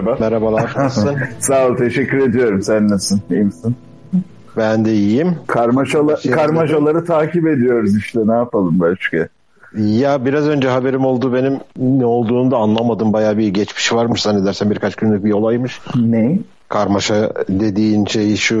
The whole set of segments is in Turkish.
Merhaba. Merhabalar. Nasılsın? Sağ ol, teşekkür ediyorum. Sen nasılsın? İyi misin? Ben de iyiyim. Karmaşala, şey karmaşaları takip ediyoruz işte. Ne yapalım başka? Ya biraz önce haberim oldu benim ne olduğunu da anlamadım. Bayağı bir geçmiş varmış zannedersem birkaç günlük bir olaymış. Ne? karmaşa dediğin şey şu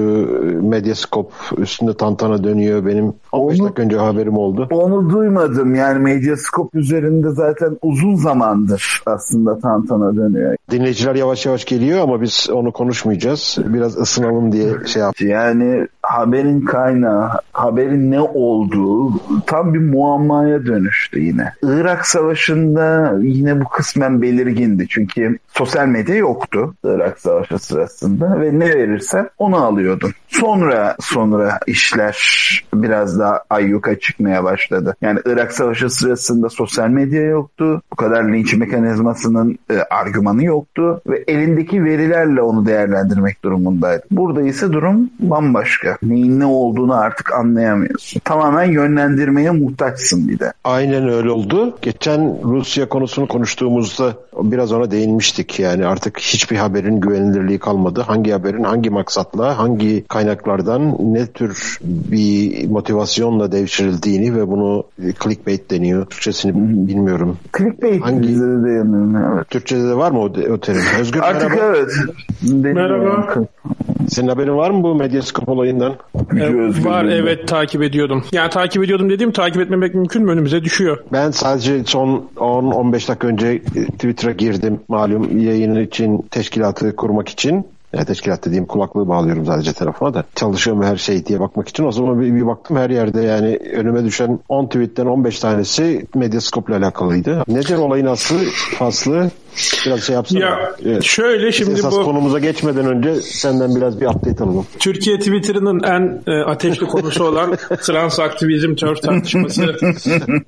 medyaskop üstünde tantana dönüyor. Benim 15 dakika önce haberim oldu. Onu duymadım. Yani medyaskop üzerinde zaten uzun zamandır aslında tantana dönüyor. Dinleyiciler yavaş yavaş geliyor ama biz onu konuşmayacağız. Biraz ısınalım diye şey yaptık. Yani haberin kaynağı, haberin ne olduğu tam bir muammaya dönüştü yine. Irak Savaşı'nda yine bu kısmen belirgindi. Çünkü sosyal medya yoktu Irak Savaşı sırasında ve ne verirsen onu alıyordun. Sonra sonra işler biraz daha ayyuka çıkmaya başladı. Yani Irak Savaşı sırasında sosyal medya yoktu. Bu kadar linç mekanizmasının e, argümanı yoktu ve elindeki verilerle onu değerlendirmek durumundaydı. Burada ise durum bambaşka. Neyin ne olduğunu artık anlayamıyorsun. Tamamen yönlendirmeye muhtaçsın bir de. Aynen öyle oldu. Geçen Rusya konusunu konuştuğumuzda biraz ona değinmiştik. Yani artık hiçbir haberin güvenilirliği kalmadı. Hangi haberin hangi maksatla, hangi kaynak,lardan ne tür bir motivasyonla devşirildiğini ve bunu clickbait deniyor. Türkçesini bilmiyorum. Clickbait hangi? bize de dayanıyor. Evet. Türkçede de var mı o, o terim? Özgür Artık merhaba. evet. Merhaba. Senin haberin var mı bu Medyascope olayından? Evet, var evet takip ediyordum. Yani takip ediyordum dediğim takip etmemek mümkün mü önümüze düşüyor. Ben sadece son 10-15 dakika önce Twitter'a girdim malum yayını için teşkilatı kurmak için. Yani teşkilat dediğim kulaklığı bağlıyorum sadece telefona da. Çalışıyorum her şey diye bakmak için. O zaman bir, bir baktım her yerde yani önüme düşen 10 tweetten 15 tanesi Medyascope ile alakalıydı. Nedir olayın aslı, faslı? Biraz şey yapsana. Ya evet. şöyle şimdi Esas bu konumuza geçmeden önce senden biraz bir update alalım. Türkiye Twitter'ının en e, ateşli konusu olan trans aktivizm tör tartışmasının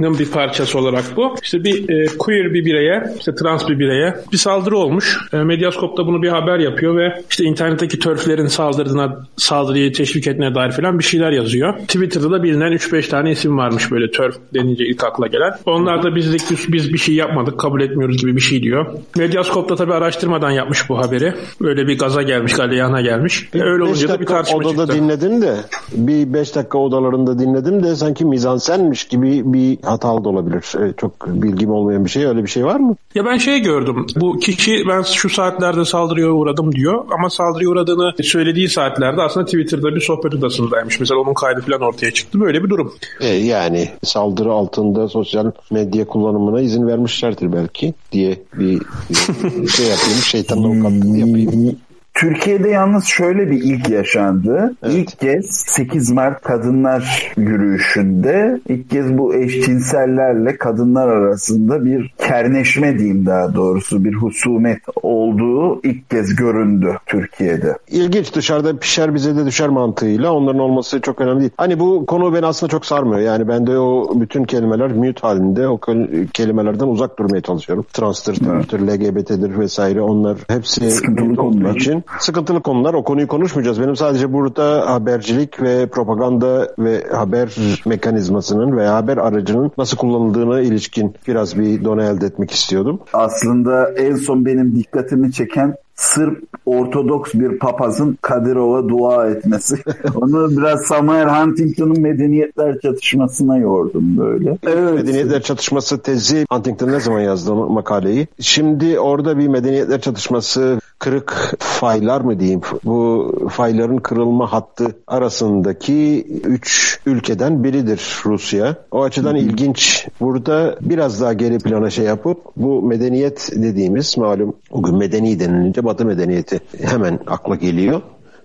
bir parçası olarak bu. İşte bir e, queer bir bireye, işte trans bir bireye bir saldırı olmuş. E, Medyaskop da bunu bir haber yapıyor ve işte internetteki törflerin saldırdığına, saldırıyı teşvik etmeye dair falan bir şeyler yazıyor. Twitter'da da bilinen 3-5 tane isim varmış böyle törf denince ilk akla gelen. Onlar da bizlik biz bir şey yapmadık, kabul etmiyoruz gibi bir şey diyor. Medyaskop da tabii araştırmadan yapmış bu haberi. Öyle bir gaza gelmiş, galeyana gelmiş. Bir Öyle olunca da bir tartışma odada çıktı. dinledim de bir 5 dakika odalarında dinledim de sanki mizansenmiş gibi bir hatalı da olabilir. E, çok bilgim olmayan bir şey. Öyle bir şey var mı? Ya ben şey gördüm. Bu kişi ben şu saatlerde saldırıya uğradım diyor ama saldırıya uğradığını söylediği saatlerde aslında Twitter'da bir sohbet odasındaymış. Mesela onun kaydı falan ortaya çıktı. Böyle bir durum. E, yani saldırı altında sosyal medya kullanımına izin vermişlerdir belki diye bir, bir şey yapayım. Şeytanın avukatlığı yapayım. Türkiye'de yalnız şöyle bir ilk yaşandı. Evet. İlk kez 8 Mart Kadınlar Yürüyüşü'nde ilk kez bu eşcinsellerle kadınlar arasında bir kerneşme diyeyim daha doğrusu bir husumet olduğu ilk kez göründü Türkiye'de. İlginç dışarıda pişer bize de düşer mantığıyla onların olması çok önemli değil. Hani bu konu beni aslında çok sarmıyor. Yani ben de o bütün kelimeler mute halinde o kelimelerden uzak durmaya çalışıyorum. Transtır, evet. LGBT'dir vesaire onlar hepsi sıkıntılı konular için sıkıntılı konular. O konuyu konuşmayacağız. Benim sadece burada habercilik ve propaganda ve haber mekanizmasının veya haber aracının nasıl kullanıldığına ilişkin biraz bir done elde etmek istiyordum. Aslında en son benim dikkatimi çeken Sırp Ortodoks bir papazın Kadirov'a dua etmesi. Onu biraz Samuel Huntington'un medeniyetler çatışmasına yordum böyle. Evet. Medeniyetler çatışması tezi Huntington ne zaman yazdı makaleyi? Şimdi orada bir medeniyetler çatışması kırık faylar mı diyeyim bu fayların kırılma hattı arasındaki üç ülkeden biridir Rusya. O açıdan Hı-hı. ilginç. Burada biraz daha geri plana şey yapıp bu medeniyet dediğimiz malum bugün medeni denilince Batı medeniyeti hemen akla geliyor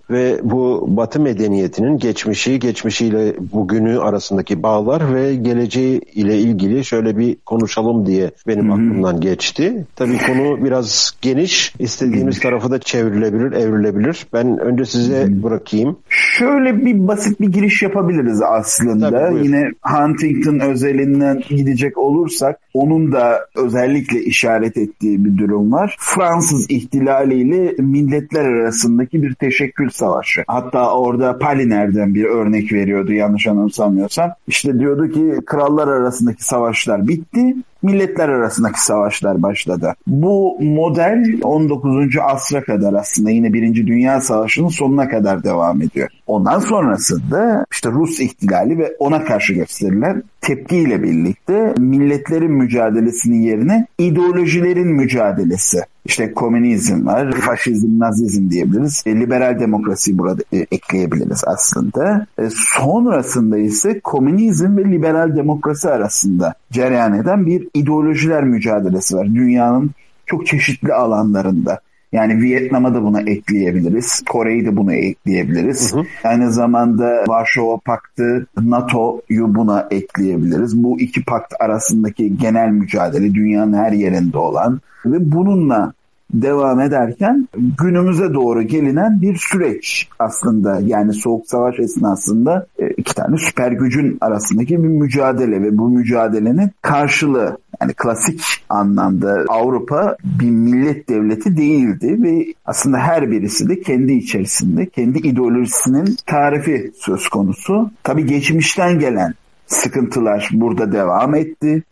ve bu Batı medeniyetinin geçmişi, geçmişiyle bugünü arasındaki bağlar ve geleceği ile ilgili şöyle bir konuşalım diye benim Hı-hı. aklımdan geçti. Tabii konu biraz geniş, istediğimiz tarafı da çevrilebilir, evrilebilir. Ben önce size Hı-hı. bırakayım. Şöyle bir basit bir giriş yapabiliriz aslında. Tabii, Yine Huntington özelinden gidecek olursak onun da özellikle işaret ettiği bir durum var. Fransız ihtilaliyle milletler arasındaki bir teşekkür savaşı. Hatta orada Paliner'den bir örnek veriyordu yanlış anımsamıyorsam. İşte diyordu ki krallar arasındaki savaşlar bitti milletler arasındaki savaşlar başladı. Bu model 19. asra kadar aslında yine Birinci Dünya Savaşı'nın sonuna kadar devam ediyor. Ondan sonrasında işte Rus ihtilali ve ona karşı gösterilen tepkiyle birlikte milletlerin mücadelesinin yerine ideolojilerin mücadelesi işte komünizm var, faşizm, nazizm diyebiliriz. E, liberal demokrasi burada e, ekleyebiliriz aslında. E, sonrasında ise komünizm ve liberal demokrasi arasında cereyan eden bir ideolojiler mücadelesi var. Dünyanın çok çeşitli alanlarında. Yani Vietnam'a da buna ekleyebiliriz. Kore'yi de buna ekleyebiliriz. Hı hı. Aynı zamanda Varşova Paktı, NATO'yu buna ekleyebiliriz. Bu iki pakt arasındaki genel mücadele dünyanın her yerinde olan ve bununla devam ederken günümüze doğru gelinen bir süreç aslında yani soğuk savaş esnasında e, iki tane süper gücün arasındaki bir mücadele ve bu mücadelenin karşılığı yani klasik anlamda Avrupa bir millet devleti değildi ve aslında her birisi de kendi içerisinde kendi ideolojisinin tarifi söz konusu. Tabi geçmişten gelen sıkıntılar burada devam etti.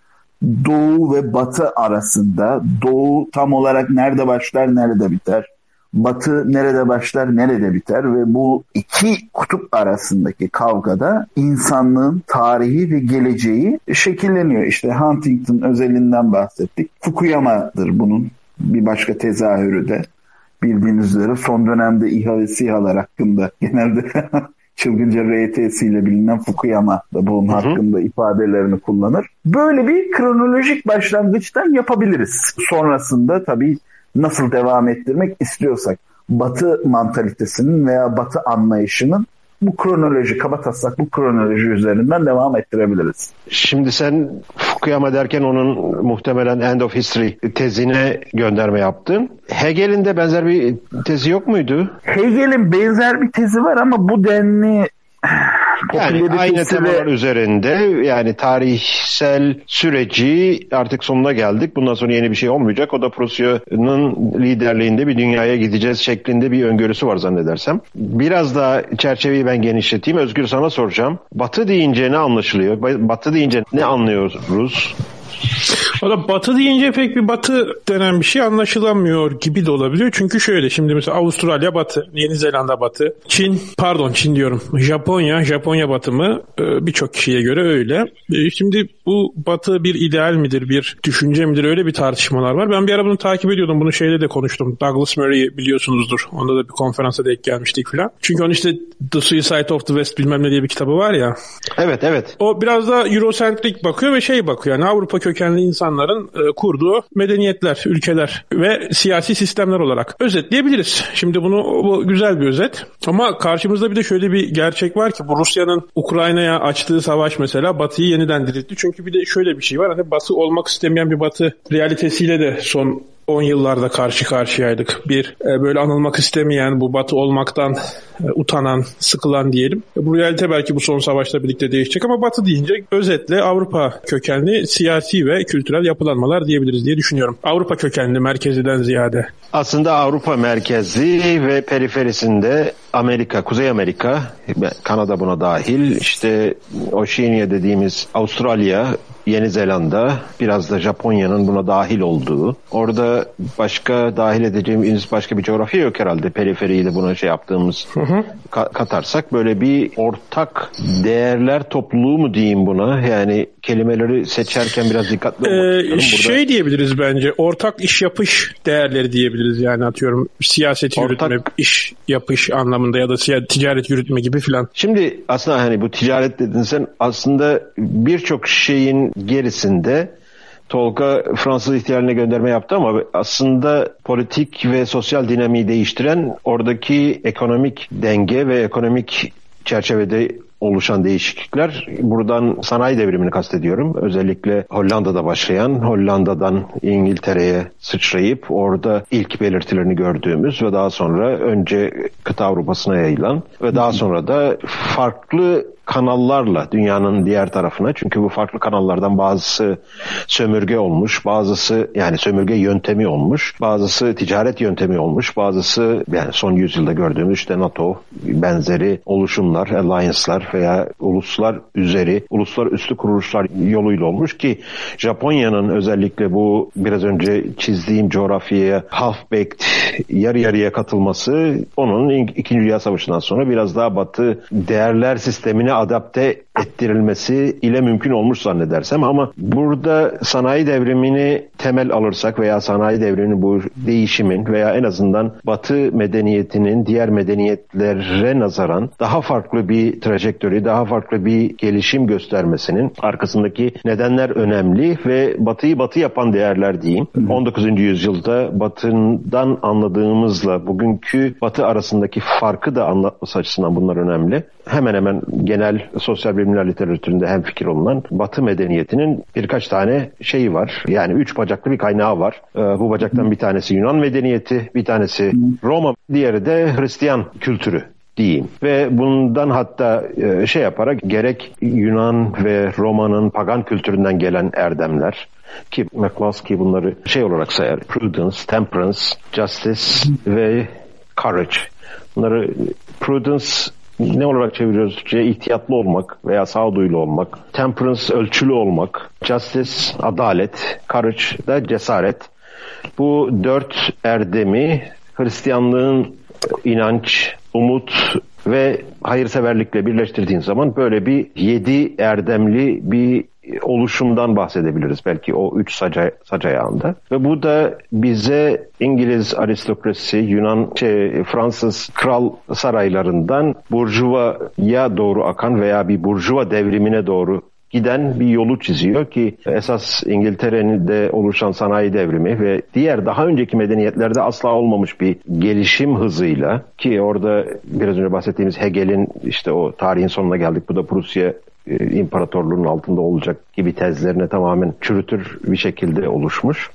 Doğu ve Batı arasında Doğu tam olarak nerede başlar nerede biter? Batı nerede başlar nerede biter ve bu iki kutup arasındaki kavgada insanlığın tarihi ve geleceği şekilleniyor. İşte Huntington özelinden bahsettik. Fukuyama'dır bunun bir başka tezahürü de bildiğiniz üzere son dönemde İHA ve SİHA'lar hakkında genelde çılgınca RTS ile bilinen Fukuyama da bunun hı hı. hakkında ifadelerini kullanır. Böyle bir kronolojik başlangıçtan yapabiliriz. Sonrasında tabii nasıl devam ettirmek istiyorsak Batı mantalitesinin veya Batı anlayışının bu kronoloji, kaba taslak bu kronoloji üzerinden devam ettirebiliriz. Şimdi sen Fukuyama derken onun muhtemelen End of History tezine gönderme yaptın. Hegel'in de benzer bir tezi yok muydu? Hegel'in benzer bir tezi var ama bu denli yani aynı temalar üzerinde yani tarihsel süreci artık sonuna geldik. Bundan sonra yeni bir şey olmayacak. O da Prusya'nın liderliğinde bir dünyaya gideceğiz şeklinde bir öngörüsü var zannedersem. Biraz daha çerçeveyi ben genişleteyim. Özgür sana soracağım. Batı deyince ne anlaşılıyor? Batı deyince ne anlıyoruz? Valla batı deyince pek bir batı denen bir şey anlaşılamıyor gibi de olabiliyor. Çünkü şöyle şimdi mesela Avustralya batı, Yeni Zelanda batı, Çin pardon Çin diyorum Japonya, Japonya batı mı e, birçok kişiye göre öyle. E, şimdi bu batı bir ideal midir, bir düşünce midir öyle bir tartışmalar var. Ben bir ara bunu takip ediyordum. Bunu şeyle de konuştum. Douglas Murray biliyorsunuzdur. Onda da bir konferansa denk gelmiştik falan. Çünkü onun işte The Suicide of the West bilmem ne diye bir kitabı var ya. Evet evet. O biraz da Eurocentrik bakıyor ve şey bakıyor. Yani Avrupa kökenli insanların e, kurduğu medeniyetler, ülkeler ve siyasi sistemler olarak özetleyebiliriz. Şimdi bunu bu güzel bir özet. Ama karşımızda bir de şöyle bir gerçek var ki bu Rusya'nın Ukrayna'ya açtığı savaş mesela Batı'yı yeniden diriltti. Çünkü bir de şöyle bir şey var. Hani Batı olmak istemeyen bir Batı realitesiyle de son 10 yıllarda karşı karşıyaydık. Bir e, böyle anılmak istemeyen, bu batı olmaktan e, utanan, sıkılan diyelim. E, bu realite belki bu son savaşla birlikte değişecek ama batı deyince özetle Avrupa kökenli siyasi ve kültürel yapılanmalar diyebiliriz diye düşünüyorum. Avrupa kökenli merkeziden ziyade. Aslında Avrupa merkezi ve periferisinde Amerika, Kuzey Amerika, Kanada buna dahil, işte Oceania dediğimiz Avustralya, Yeni Zelanda, biraz da Japonya'nın buna dahil olduğu. Orada başka dahil edeceğimiz başka bir coğrafya yok herhalde. Periferiyle buna şey yaptığımız hı hı. katarsak böyle bir ortak değerler topluluğu mu diyeyim buna? Yani kelimeleri seçerken biraz dikkatli olmak ee, Burada... Şey diyebiliriz bence. Ortak iş yapış değerleri diyebiliriz yani atıyorum. Siyaseti ortak... yürütme, iş yapış anlamında ya da ticaret yürütme gibi filan. Şimdi aslında hani bu ticaret dedin sen aslında birçok şeyin gerisinde Tolga Fransız ihtilaline gönderme yaptı ama aslında politik ve sosyal dinamiği değiştiren oradaki ekonomik denge ve ekonomik çerçevede oluşan değişiklikler. Buradan sanayi devrimini kastediyorum. Özellikle Hollanda'da başlayan, Hollanda'dan İngiltere'ye sıçrayıp orada ilk belirtilerini gördüğümüz ve daha sonra önce kıta Avrupa'sına yayılan ve daha sonra da farklı kanallarla dünyanın diğer tarafına. Çünkü bu farklı kanallardan bazısı sömürge olmuş, bazısı yani sömürge yöntemi olmuş, bazısı ticaret yöntemi olmuş, bazısı yani son yüzyılda gördüğümüz işte NATO benzeri oluşumlar, alliance'lar veya uluslar üzeri, uluslar üstü kuruluşlar yoluyla olmuş ki Japonya'nın özellikle bu biraz önce çizdiğim coğrafyaya half-baked yarı yarıya katılması onun İkinci Dünya Savaşı'ndan sonra biraz daha batı değerler sistemine adapte ettirilmesi ile mümkün olmuş zannedersem ama burada sanayi devrimini temel alırsak veya sanayi devriminin bu değişimin veya en azından batı medeniyetinin diğer medeniyetlere nazaran daha farklı bir trajektörü, daha farklı bir gelişim göstermesinin arkasındaki nedenler önemli ve batıyı batı yapan değerler diyeyim. 19. yüzyılda batından anladığımızla bugünkü batı arasındaki farkı da anlatması açısından bunlar önemli. Hemen hemen genel sosyal bilimler literatüründe hem fikir olunan Batı medeniyetinin birkaç tane şeyi var. Yani üç bacaklı bir kaynağı var. Ee, bu bacaktan bir tanesi Yunan medeniyeti, bir tanesi Roma, diğeri de Hristiyan kültürü diyeyim. Ve bundan hatta e, şey yaparak gerek Yunan ve Roma'nın pagan kültüründen gelen erdemler ki McCloskey bunları şey olarak sayar. Prudence, temperance, justice ve courage. Bunları prudence ne olarak çeviriyoruz Türkçe'ye? İhtiyatlı olmak veya sağduyulu olmak. Temperance ölçülü olmak. Justice adalet. Courage da cesaret. Bu dört erdemi Hristiyanlığın inanç, umut ve hayırseverlikle birleştirdiğin zaman böyle bir yedi erdemli bir oluşumdan bahsedebiliriz belki o üç sac, sac ayağında. Ve bu da bize İngiliz aristokrasi, Yunan, şey, Fransız kral saraylarından burjuvaya doğru akan veya bir burjuva devrimine doğru giden bir yolu çiziyor ki esas İngiltere'nin de oluşan sanayi devrimi ve diğer daha önceki medeniyetlerde asla olmamış bir gelişim hızıyla ki orada biraz önce bahsettiğimiz Hegel'in işte o tarihin sonuna geldik bu da Prusya e, imparatorluğun altında olacak gibi tezlerine tamamen çürütür bir şekilde oluşmuş.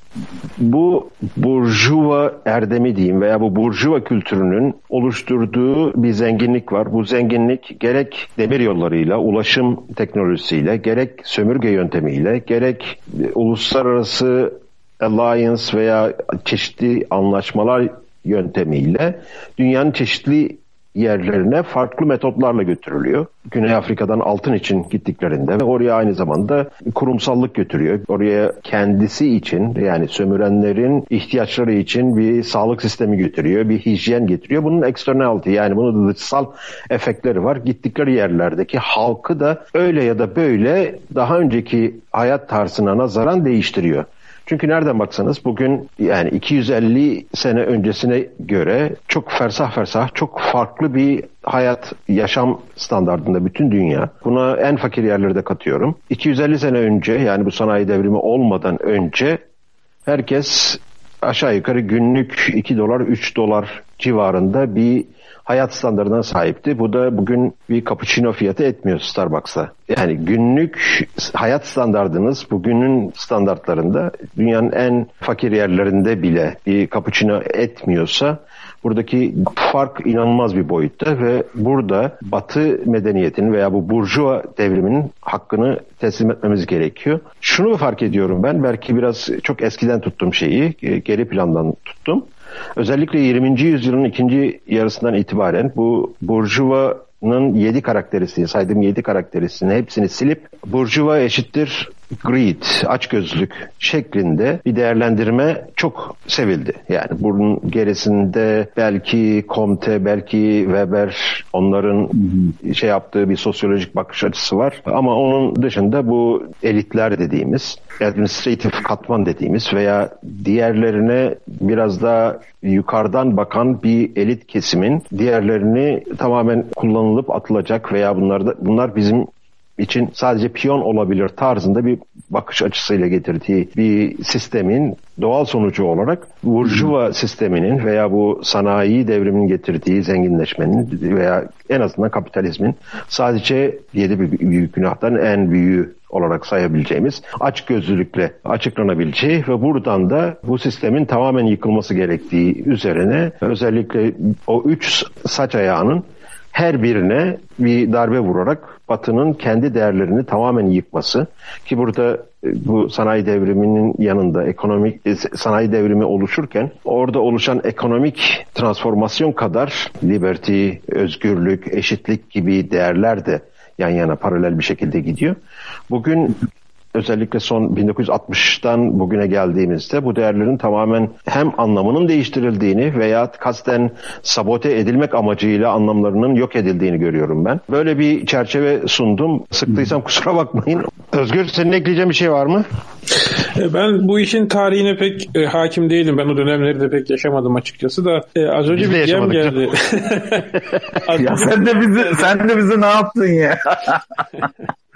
Bu burjuva erdemi diyeyim veya bu burjuva kültürünün oluşturduğu bir zenginlik var. Bu zenginlik gerek demir yollarıyla, ulaşım teknolojisiyle, gerek sömürge yöntemiyle, gerek uluslararası alliance veya çeşitli anlaşmalar yöntemiyle dünyanın çeşitli yerlerine farklı metotlarla götürülüyor. Güney Afrika'dan altın için gittiklerinde oraya aynı zamanda kurumsallık götürüyor. Oraya kendisi için yani sömürenlerin ihtiyaçları için bir sağlık sistemi götürüyor, bir hijyen getiriyor. Bunun externality yani bunun dışsal efektleri var. Gittikleri yerlerdeki halkı da öyle ya da böyle daha önceki hayat tarzına nazaran değiştiriyor. Çünkü nereden baksanız bugün yani 250 sene öncesine göre çok fersah fersah çok farklı bir hayat, yaşam standartında bütün dünya. Buna en fakir yerleri de katıyorum. 250 sene önce yani bu sanayi devrimi olmadan önce herkes aşağı yukarı günlük 2 dolar 3 dolar civarında bir hayat standartına sahipti. Bu da bugün bir cappuccino fiyatı etmiyor Starbucks'ta. Yani günlük hayat standartınız bugünün standartlarında dünyanın en fakir yerlerinde bile bir cappuccino etmiyorsa Buradaki fark inanılmaz bir boyutta ve burada Batı medeniyetinin veya bu burjuva devriminin hakkını teslim etmemiz gerekiyor. Şunu fark ediyorum ben, belki biraz çok eskiden tuttum şeyi, geri plandan tuttum. Özellikle 20. yüzyılın ikinci yarısından itibaren bu Burjuva'nın yedi karakterisini, saydığım yedi karakterisini hepsini silip Burjuva eşittir greed, açgözlülük şeklinde bir değerlendirme çok sevildi. Yani bunun gerisinde belki Comte, belki Weber onların şey yaptığı bir sosyolojik bakış açısı var. Ama onun dışında bu elitler dediğimiz, administrative katman dediğimiz veya diğerlerine biraz daha yukarıdan bakan bir elit kesimin diğerlerini tamamen kullanılıp atılacak veya bunlar da bunlar bizim için sadece piyon olabilir tarzında bir bakış açısıyla getirdiği bir sistemin doğal sonucu olarak Burjuva sisteminin veya bu sanayi devriminin getirdiği zenginleşmenin veya en azından kapitalizmin sadece yedi büyük günahtan en büyüğü olarak sayabileceğimiz açgözlülükle açıklanabileceği ve buradan da bu sistemin tamamen yıkılması gerektiği üzerine özellikle o üç saç ayağının her birine bir darbe vurarak Batı'nın kendi değerlerini tamamen yıkması ki burada e, bu sanayi devriminin yanında ekonomik e, sanayi devrimi oluşurken orada oluşan ekonomik transformasyon kadar liberty, özgürlük, eşitlik gibi değerler de yan yana paralel bir şekilde gidiyor. Bugün özellikle son 1960'tan bugüne geldiğimizde bu değerlerin tamamen hem anlamının değiştirildiğini veya kasten sabote edilmek amacıyla anlamlarının yok edildiğini görüyorum ben. Böyle bir çerçeve sundum. Sıktıysam kusura bakmayın. Özgür senin ekleyeceğin bir şey var mı? E, ben bu işin tarihine pek e, hakim değilim. Ben o dönemleri de pek yaşamadım açıkçası da. E, az önce Biz bir gem geldi. ya sen de bizi sen de bizi ne yaptın ya?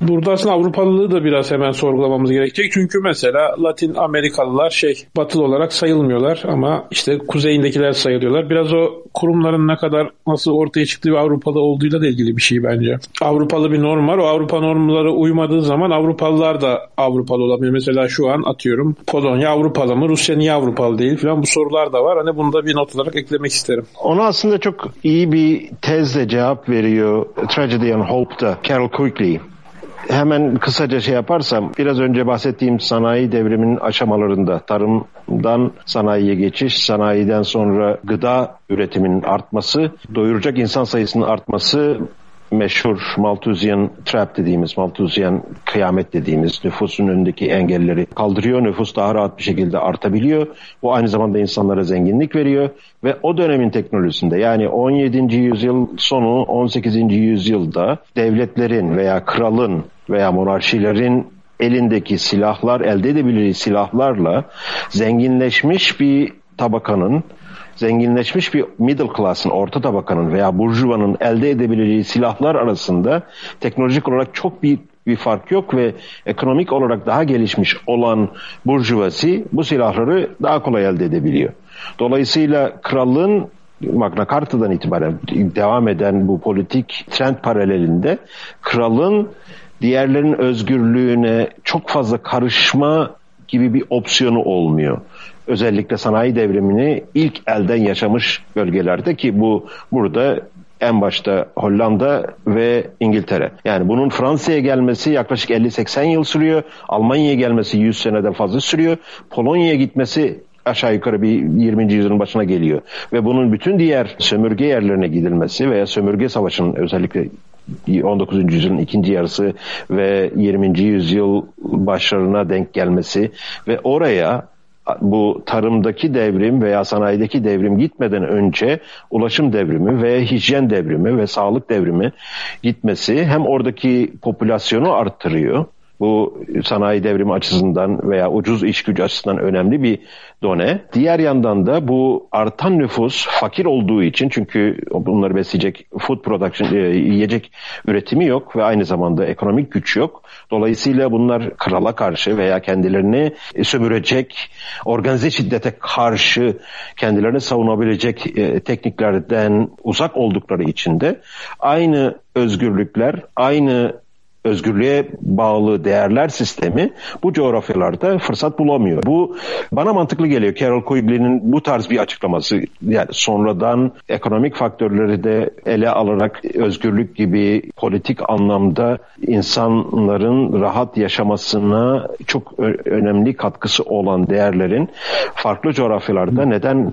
Burada aslında Avrupalılığı da biraz hemen sorgulamamız gerekecek. Çünkü mesela Latin Amerikalılar şey batılı olarak sayılmıyorlar ama işte kuzeyindekiler sayılıyorlar. Biraz o kurumların ne kadar nasıl ortaya çıktığı ve Avrupalı olduğuyla da ilgili bir şey bence. Avrupalı bir norm var. O Avrupa normları uymadığı zaman Avrupalılar da Avrupalı olamıyor. Mesela şu an atıyorum Polonya Avrupalı mı? Rusya niye Avrupalı değil falan bu sorular da var. Hani bunu da bir not olarak eklemek isterim. Ona aslında çok iyi bir tezle cevap veriyor Tragedy and Hope'da Carol Quigley Hemen kısaca şey yaparsam biraz önce bahsettiğim sanayi devriminin aşamalarında tarımdan sanayiye geçiş, sanayiden sonra gıda üretiminin artması, doyuracak insan sayısının artması meşhur Malthusian trap dediğimiz, Malthusian kıyamet dediğimiz nüfusun önündeki engelleri kaldırıyor. Nüfus daha rahat bir şekilde artabiliyor. Bu aynı zamanda insanlara zenginlik veriyor ve o dönemin teknolojisinde yani 17. yüzyıl sonu 18. yüzyılda devletlerin veya kralın veya monarşilerin elindeki silahlar, elde edebileceği silahlarla zenginleşmiş bir tabakanın zenginleşmiş bir middle class'ın, orta tabakanın veya burjuvanın elde edebileceği silahlar arasında teknolojik olarak çok büyük bir fark yok ve ekonomik olarak daha gelişmiş olan burjuvasi bu silahları daha kolay elde edebiliyor. Dolayısıyla krallığın Magna Carta'dan itibaren devam eden bu politik trend paralelinde kralın diğerlerin özgürlüğüne çok fazla karışma gibi bir opsiyonu olmuyor özellikle sanayi devrimini ilk elden yaşamış bölgelerde ki bu burada en başta Hollanda ve İngiltere. Yani bunun Fransa'ya gelmesi yaklaşık 50-80 yıl sürüyor. Almanya'ya gelmesi 100 seneden fazla sürüyor. Polonya'ya gitmesi aşağı yukarı bir 20. yüzyılın başına geliyor. Ve bunun bütün diğer sömürge yerlerine gidilmesi veya sömürge savaşının özellikle 19. yüzyılın ikinci yarısı ve 20. yüzyıl başlarına denk gelmesi ve oraya bu tarımdaki devrim veya sanayideki devrim gitmeden önce ulaşım devrimi ve hijyen devrimi ve sağlık devrimi gitmesi hem oradaki popülasyonu arttırıyor bu sanayi devrimi açısından veya ucuz iş gücü açısından önemli bir done. Diğer yandan da bu artan nüfus fakir olduğu için çünkü bunları besleyecek food production, e, yiyecek üretimi yok ve aynı zamanda ekonomik güç yok. Dolayısıyla bunlar krala karşı veya kendilerini sömürecek, organize şiddete karşı kendilerini savunabilecek e, tekniklerden uzak oldukları için de aynı özgürlükler, aynı özgürlüğe bağlı değerler sistemi bu coğrafyalarda fırsat bulamıyor. Bu bana mantıklı geliyor. Carol Quigley'nin bu tarz bir açıklaması. Yani sonradan ekonomik faktörleri de ele alarak özgürlük gibi politik anlamda insanların rahat yaşamasına çok önemli katkısı olan değerlerin farklı coğrafyalarda neden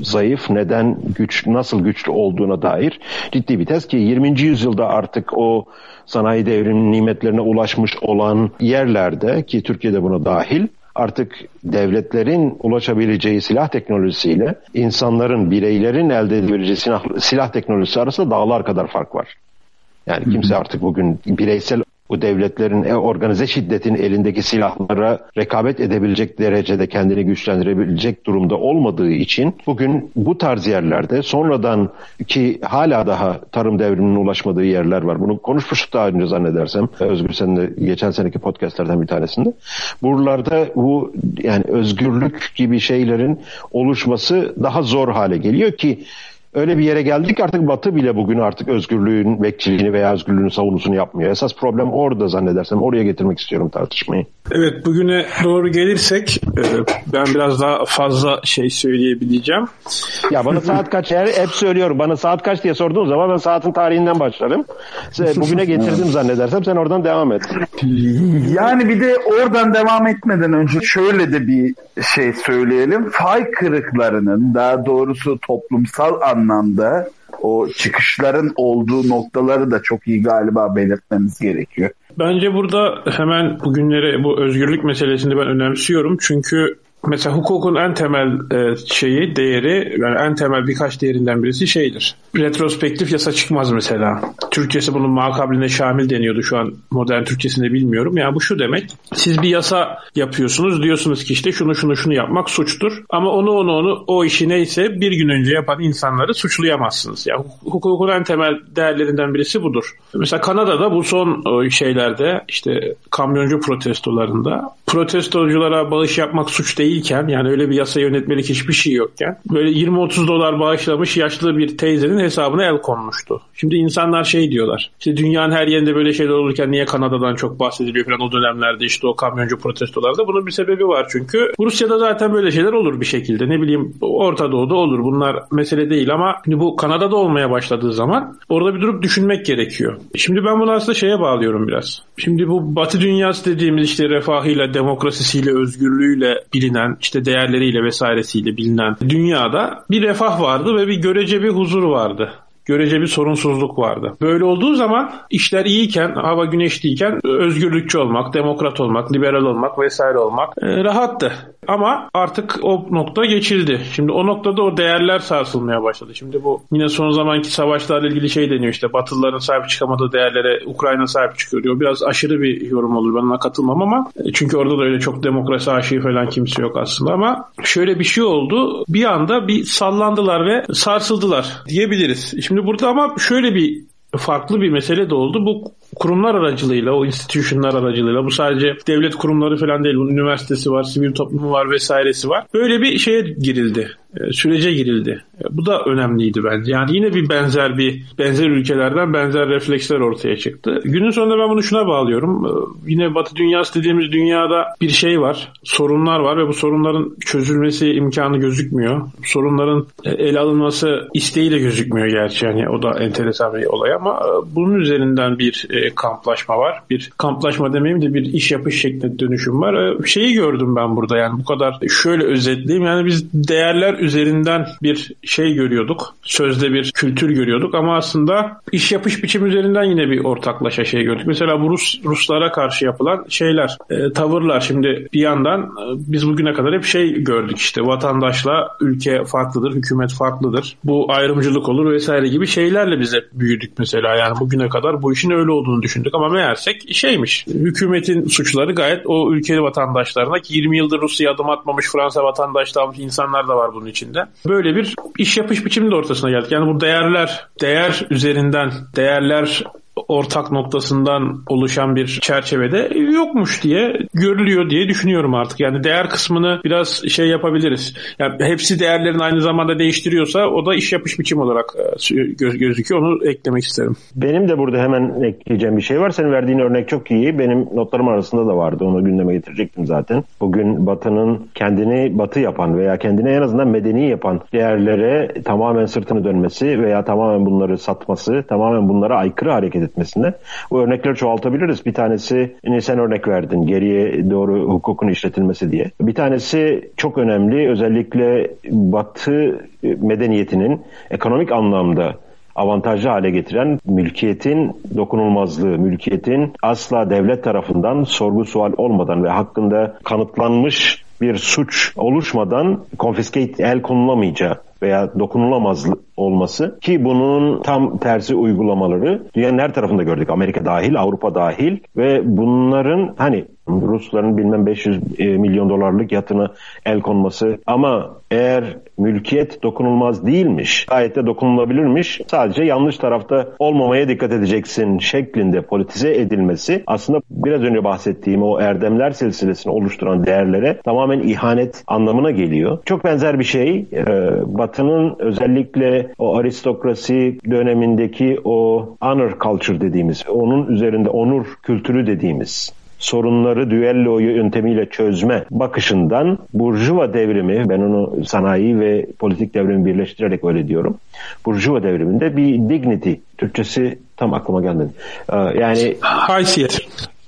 zayıf, neden güç, nasıl güçlü olduğuna dair ciddi bir tez ki 20. yüzyılda artık o sanayi devriminin nimetlerine ulaşmış olan yerlerde ki Türkiye'de buna dahil artık devletlerin ulaşabileceği silah teknolojisiyle insanların, bireylerin elde edebileceği silah, silah teknolojisi arasında dağlar kadar fark var. Yani kimse artık bugün bireysel bu devletlerin e, organize şiddetin elindeki silahlara rekabet edebilecek derecede kendini güçlendirebilecek durumda olmadığı için bugün bu tarz yerlerde sonradan ki hala daha tarım devriminin ulaşmadığı yerler var. Bunu konuşmuştuk daha önce zannedersem. Özgür senin de geçen seneki podcastlerden bir tanesinde. Buralarda bu yani özgürlük gibi şeylerin oluşması daha zor hale geliyor ki öyle bir yere geldik artık Batı bile bugün artık özgürlüğün bekçiliğini veya özgürlüğün savunusunu yapmıyor. Esas problem orada zannedersem. Oraya getirmek istiyorum tartışmayı. Evet bugüne doğru gelirsek e, ben biraz daha fazla şey söyleyebileceğim. Ya bana saat kaç? Her, hep söylüyorum. Bana saat kaç diye sorduğun zaman ben saatin tarihinden başlarım. Bugüne getirdim zannedersem sen oradan devam et. Yani bir de oradan devam etmeden önce şöyle de bir şey söyleyelim. Fay kırıklarının daha doğrusu toplumsal anlamda o çıkışların olduğu noktaları da çok iyi galiba belirtmemiz gerekiyor. Bence burada hemen bugünlere bu özgürlük meselesini ben önemsiyorum. Çünkü mesela hukukun en temel e, şeyi, değeri, yani en temel birkaç değerinden birisi şeydir. Retrospektif yasa çıkmaz mesela. Türkçesi bunun makabline şamil deniyordu şu an modern Türkçesinde bilmiyorum. Yani bu şu demek. Siz bir yasa yapıyorsunuz. Diyorsunuz ki işte şunu şunu şunu yapmak suçtur. Ama onu onu onu o işi neyse bir gün önce yapan insanları suçlayamazsınız. Yani hukukun en temel değerlerinden birisi budur. Mesela Kanada'da bu son şeylerde işte kamyoncu protestolarında protestoculara bağış yapmak suç değilken yani öyle bir yasa yönetmelik hiçbir şey yokken böyle 20-30 dolar bağışlamış yaşlı bir teyzenin hesabına el konmuştu. Şimdi insanlar şey diyorlar. İşte dünyanın her yerinde böyle şeyler olurken niye Kanada'dan çok bahsediliyor falan o dönemlerde işte o kamyoncu protestolarda. Bunun bir sebebi var çünkü Rusya'da zaten böyle şeyler olur bir şekilde. Ne bileyim Orta Doğu'da olur. Bunlar mesele değil ama şimdi bu Kanada'da olmaya başladığı zaman orada bir durup düşünmek gerekiyor. Şimdi ben bunu aslında şeye bağlıyorum biraz. Şimdi bu Batı dünyası dediğimiz işte refahıyla, demokrasisiyle, özgürlüğüyle bilinen, işte değerleriyle vesairesiyle bilinen dünyada bir refah vardı ve bir görece bir huzur vardı görece bir sorunsuzluk vardı. Böyle olduğu zaman işler iyiyken, hava güneşliyken özgürlükçü olmak, demokrat olmak, liberal olmak vesaire olmak e, rahattı. Ama artık o nokta geçildi. Şimdi o noktada o değerler sarsılmaya başladı. Şimdi bu yine son zamanki savaşlarla ilgili şey deniyor işte Batılıların sahip çıkamadığı değerlere Ukrayna sahip çıkıyor diyor. Biraz aşırı bir yorum olur. Ben ona katılmam ama e, çünkü orada da öyle çok demokrasi aşığı falan kimse yok aslında ama şöyle bir şey oldu. Bir anda bir sallandılar ve sarsıldılar diyebiliriz. Şimdi burada ama şöyle bir farklı bir mesele de oldu. Bu kurumlar aracılığıyla, o institutionlar aracılığıyla bu sadece devlet kurumları falan değil. Bunun üniversitesi var, sivil toplumu var vesairesi var. Böyle bir şeye girildi. E, sürece girildi. E, bu da önemliydi bence. Yani yine bir benzer bir benzer ülkelerden benzer refleksler ortaya çıktı. Günün sonunda ben bunu şuna bağlıyorum. E, yine Batı dünyası dediğimiz dünyada bir şey var. Sorunlar var ve bu sorunların çözülmesi imkanı gözükmüyor. Sorunların ele alınması isteği de gözükmüyor gerçi. Yani o da enteresan bir olay ama bunun üzerinden bir kamplaşma var. Bir kamplaşma demeyeyim de bir iş yapış şeklinde dönüşüm var. Şeyi gördüm ben burada yani bu kadar şöyle özetleyeyim. Yani biz değerler üzerinden bir şey görüyorduk. Sözde bir kültür görüyorduk ama aslında iş yapış biçim üzerinden yine bir ortaklaşa şey gördük. Mesela bu Rus Ruslara karşı yapılan şeyler, e, tavırlar şimdi bir yandan e, biz bugüne kadar hep şey gördük işte vatandaşla ülke farklıdır, hükümet farklıdır. Bu ayrımcılık olur vesaire gibi şeylerle biz hep büyüdük mesela. Yani bugüne kadar bu işin öyle olduğunu düşündük ama meğersek şeymiş. Hükümetin suçları gayet o ülkeli vatandaşlarına ki 20 yıldır Rusya adım atmamış Fransa vatandaşlığı almış insanlar da var bunun içinde. Böyle bir iş yapış biçimi de ortasına geldik. Yani bu değerler, değer üzerinden, değerler ortak noktasından oluşan bir çerçevede yokmuş diye görülüyor diye düşünüyorum artık. Yani değer kısmını biraz şey yapabiliriz. Yani hepsi değerlerin aynı zamanda değiştiriyorsa o da iş yapış biçim olarak e, göz gözüküyor. Onu eklemek isterim. Benim de burada hemen ekleyeceğim bir şey var. Senin verdiğin örnek çok iyi. Benim notlarım arasında da vardı. Onu gündeme getirecektim zaten. Bugün Batı'nın kendini Batı yapan veya kendine en azından medeni yapan değerlere tamamen sırtını dönmesi veya tamamen bunları satması, tamamen bunlara aykırı hareket etmesinde. Bu örnekleri çoğaltabiliriz. Bir tanesi sen örnek verdin geriye doğru hukukun işletilmesi diye. Bir tanesi çok önemli özellikle Batı medeniyetinin ekonomik anlamda avantajlı hale getiren mülkiyetin dokunulmazlığı, mülkiyetin asla devlet tarafından sorgu sual olmadan ve hakkında kanıtlanmış bir suç oluşmadan confiscate el konulamayacağı veya dokunulamaz olması ki bunun tam tersi uygulamaları dünyanın her tarafında gördük. Amerika dahil, Avrupa dahil ve bunların hani Rusların bilmem 500 e, milyon dolarlık yatına el konması ama eğer mülkiyet dokunulmaz değilmiş, gayet de dokunulabilirmiş, sadece yanlış tarafta olmamaya dikkat edeceksin şeklinde politize edilmesi aslında biraz önce bahsettiğim o erdemler silsilesini oluşturan değerlere tamamen ihanet anlamına geliyor. Çok benzer bir şey e, Batı'nın özellikle o aristokrasi dönemindeki o honor culture dediğimiz, onun üzerinde onur kültürü dediğimiz sorunları düello yöntemiyle çözme bakışından Burjuva devrimi, ben onu sanayi ve politik devrimi birleştirerek öyle diyorum. Burjuva devriminde bir dignity, Türkçesi tam aklıma gelmedi. Ee, yani haysiyet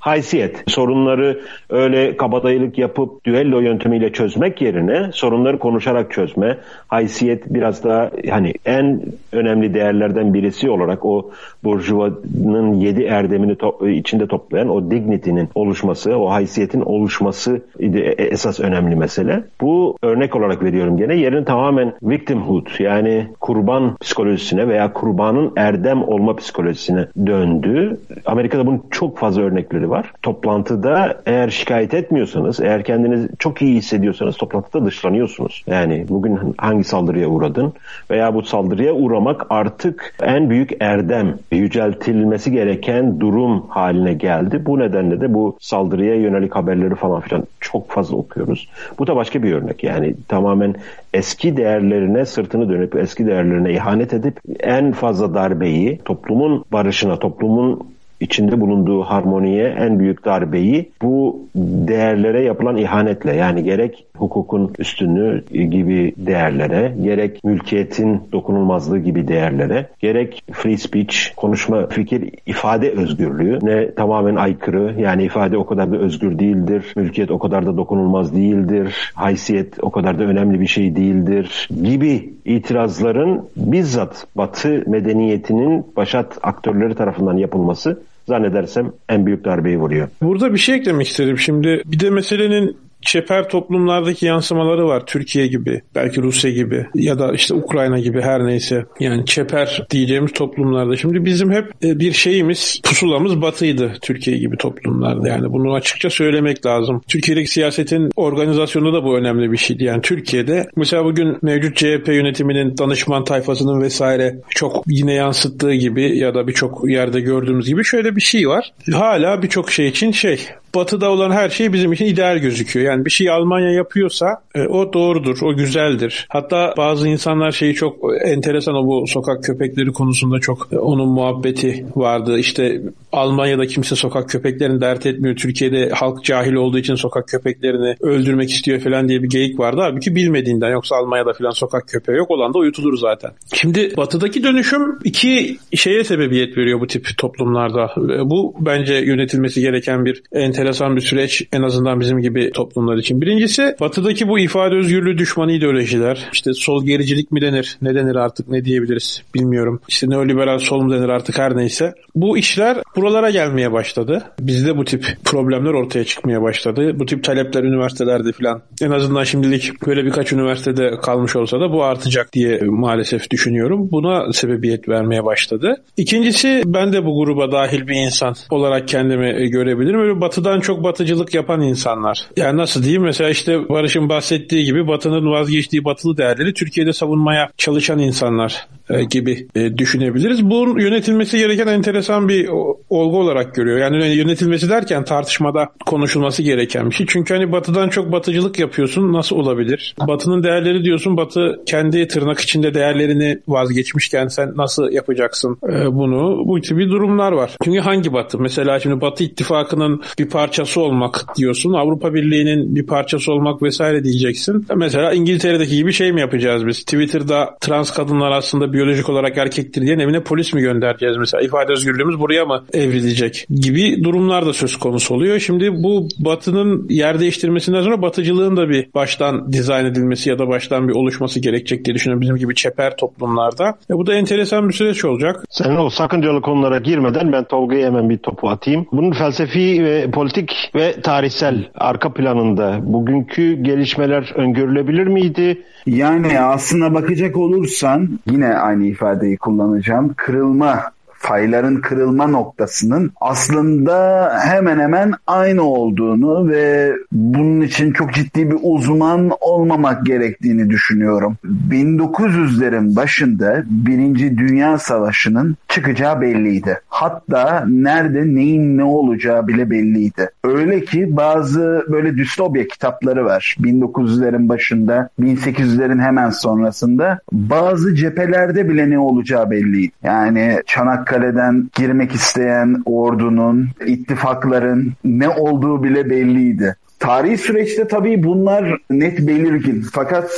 haysiyet. Sorunları öyle kabadayılık yapıp düello yöntemiyle çözmek yerine sorunları konuşarak çözme, haysiyet biraz daha hani en önemli değerlerden birisi olarak o burjuvanın yedi erdemini to- içinde toplayan o dignity'nin oluşması, o haysiyetin oluşması e, esas önemli mesele. Bu örnek olarak veriyorum gene yerin tamamen victimhood yani kurban psikolojisine veya kurbanın erdem olma psikolojisine döndü. Amerika'da bunun çok fazla örnekleri var var. Toplantıda eğer şikayet etmiyorsanız, eğer kendinizi çok iyi hissediyorsanız toplantıda dışlanıyorsunuz. Yani bugün hangi saldırıya uğradın veya bu saldırıya uğramak artık en büyük erdem, yüceltilmesi gereken durum haline geldi. Bu nedenle de bu saldırıya yönelik haberleri falan filan çok fazla okuyoruz. Bu da başka bir örnek. Yani tamamen eski değerlerine sırtını dönüp eski değerlerine ihanet edip en fazla darbeyi toplumun barışına, toplumun içinde bulunduğu harmoniye en büyük darbeyi bu değerlere yapılan ihanetle yani gerek hukukun üstünlüğü gibi değerlere, gerek mülkiyetin dokunulmazlığı gibi değerlere, gerek free speech, konuşma, fikir, ifade özgürlüğü ne tamamen aykırı. Yani ifade o kadar da özgür değildir. Mülkiyet o kadar da dokunulmaz değildir. Haysiyet o kadar da önemli bir şey değildir gibi itirazların bizzat Batı medeniyetinin başat aktörleri tarafından yapılması zannedersem en büyük darbeyi vuruyor. Burada bir şey eklemek istedim. Şimdi bir de meselenin çeper toplumlardaki yansımaları var. Türkiye gibi, belki Rusya gibi ya da işte Ukrayna gibi her neyse. Yani çeper diyeceğimiz toplumlarda. Şimdi bizim hep e, bir şeyimiz, pusulamız batıydı Türkiye gibi toplumlarda. Yani bunu açıkça söylemek lazım. Türkiye'deki siyasetin organizasyonu da bu önemli bir şeydi. Yani Türkiye'de mesela bugün mevcut CHP yönetiminin danışman tayfasının vesaire çok yine yansıttığı gibi ya da birçok yerde gördüğümüz gibi şöyle bir şey var. Hala birçok şey için şey batıda olan her şey bizim için ideal gözüküyor. Yani bir şey Almanya yapıyorsa e, o doğrudur, o güzeldir. Hatta bazı insanlar şeyi çok enteresan o bu sokak köpekleri konusunda çok e, onun muhabbeti vardı. İşte Almanya'da kimse sokak köpeklerini dert etmiyor. Türkiye'de halk cahil olduğu için sokak köpeklerini öldürmek istiyor falan diye bir geyik vardı. Halbuki bilmediğinden yoksa Almanya'da falan sokak köpeği yok. Olan da uyutulur zaten. Şimdi batıdaki dönüşüm iki şeye sebebiyet veriyor bu tip toplumlarda. E, bu bence yönetilmesi gereken bir enteresan enteresan bir süreç en azından bizim gibi toplumlar için. Birincisi batıdaki bu ifade özgürlüğü düşmanı ideolojiler. İşte sol gericilik mi denir? Ne denir artık? Ne diyebiliriz? Bilmiyorum. İşte neoliberal sol mu denir artık her neyse. Bu işler buralara gelmeye başladı. Bizde bu tip problemler ortaya çıkmaya başladı. Bu tip talepler üniversitelerde falan. En azından şimdilik böyle birkaç üniversitede kalmış olsa da bu artacak diye maalesef düşünüyorum. Buna sebebiyet vermeye başladı. İkincisi ben de bu gruba dahil bir insan olarak kendimi görebilirim. Böyle batıdan batıdan çok batıcılık yapan insanlar. Yani nasıl diyeyim mesela işte Barış'ın bahsettiği gibi batının vazgeçtiği batılı değerleri Türkiye'de savunmaya çalışan insanlar gibi e, düşünebiliriz. Bunun yönetilmesi gereken enteresan bir olgu olarak görüyor. Yani yönetilmesi derken tartışmada konuşulması gereken bir şey. Çünkü hani batıdan çok batıcılık yapıyorsun nasıl olabilir? Batının değerleri diyorsun batı kendi tırnak içinde değerlerini vazgeçmişken sen nasıl yapacaksın e, bunu? Bu gibi durumlar var. Çünkü hangi batı? Mesela şimdi batı ittifakının bir parçası olmak diyorsun. Avrupa Birliği'nin bir parçası olmak vesaire diyeceksin. Mesela İngiltere'deki gibi şey mi yapacağız biz? Twitter'da trans kadınlar aslında biyolojik olarak erkektir diye evine polis mi göndereceğiz mesela? İfade özgürlüğümüz buraya mı evrilecek? Gibi durumlar da söz konusu oluyor. Şimdi bu batının yer değiştirmesinden sonra batıcılığın da bir baştan dizayn edilmesi ya da baştan bir oluşması gerekecek diye düşünüyorum bizim gibi çeper toplumlarda. E bu da enteresan bir süreç olacak. Sen o sakıncalı konulara girmeden ben Tolga'ya hemen bir topu atayım. Bunun felsefi ve politik ve tarihsel arka planında bugünkü gelişmeler öngörülebilir miydi? Yani aslına bakacak olursan yine aynı ifadeyi kullanacağım. Kırılma fayların kırılma noktasının aslında hemen hemen aynı olduğunu ve bunun için çok ciddi bir uzman olmamak gerektiğini düşünüyorum. 1900'lerin başında Birinci Dünya Savaşı'nın çıkacağı belliydi. Hatta nerede neyin ne olacağı bile belliydi. Öyle ki bazı böyle distopya kitapları var. 1900'lerin başında, 1800'lerin hemen sonrasında bazı cephelerde bile ne olacağı belliydi. Yani Çanakkale'den girmek isteyen ordunun, ittifakların ne olduğu bile belliydi. Tarihi süreçte tabii bunlar net belirgin. Fakat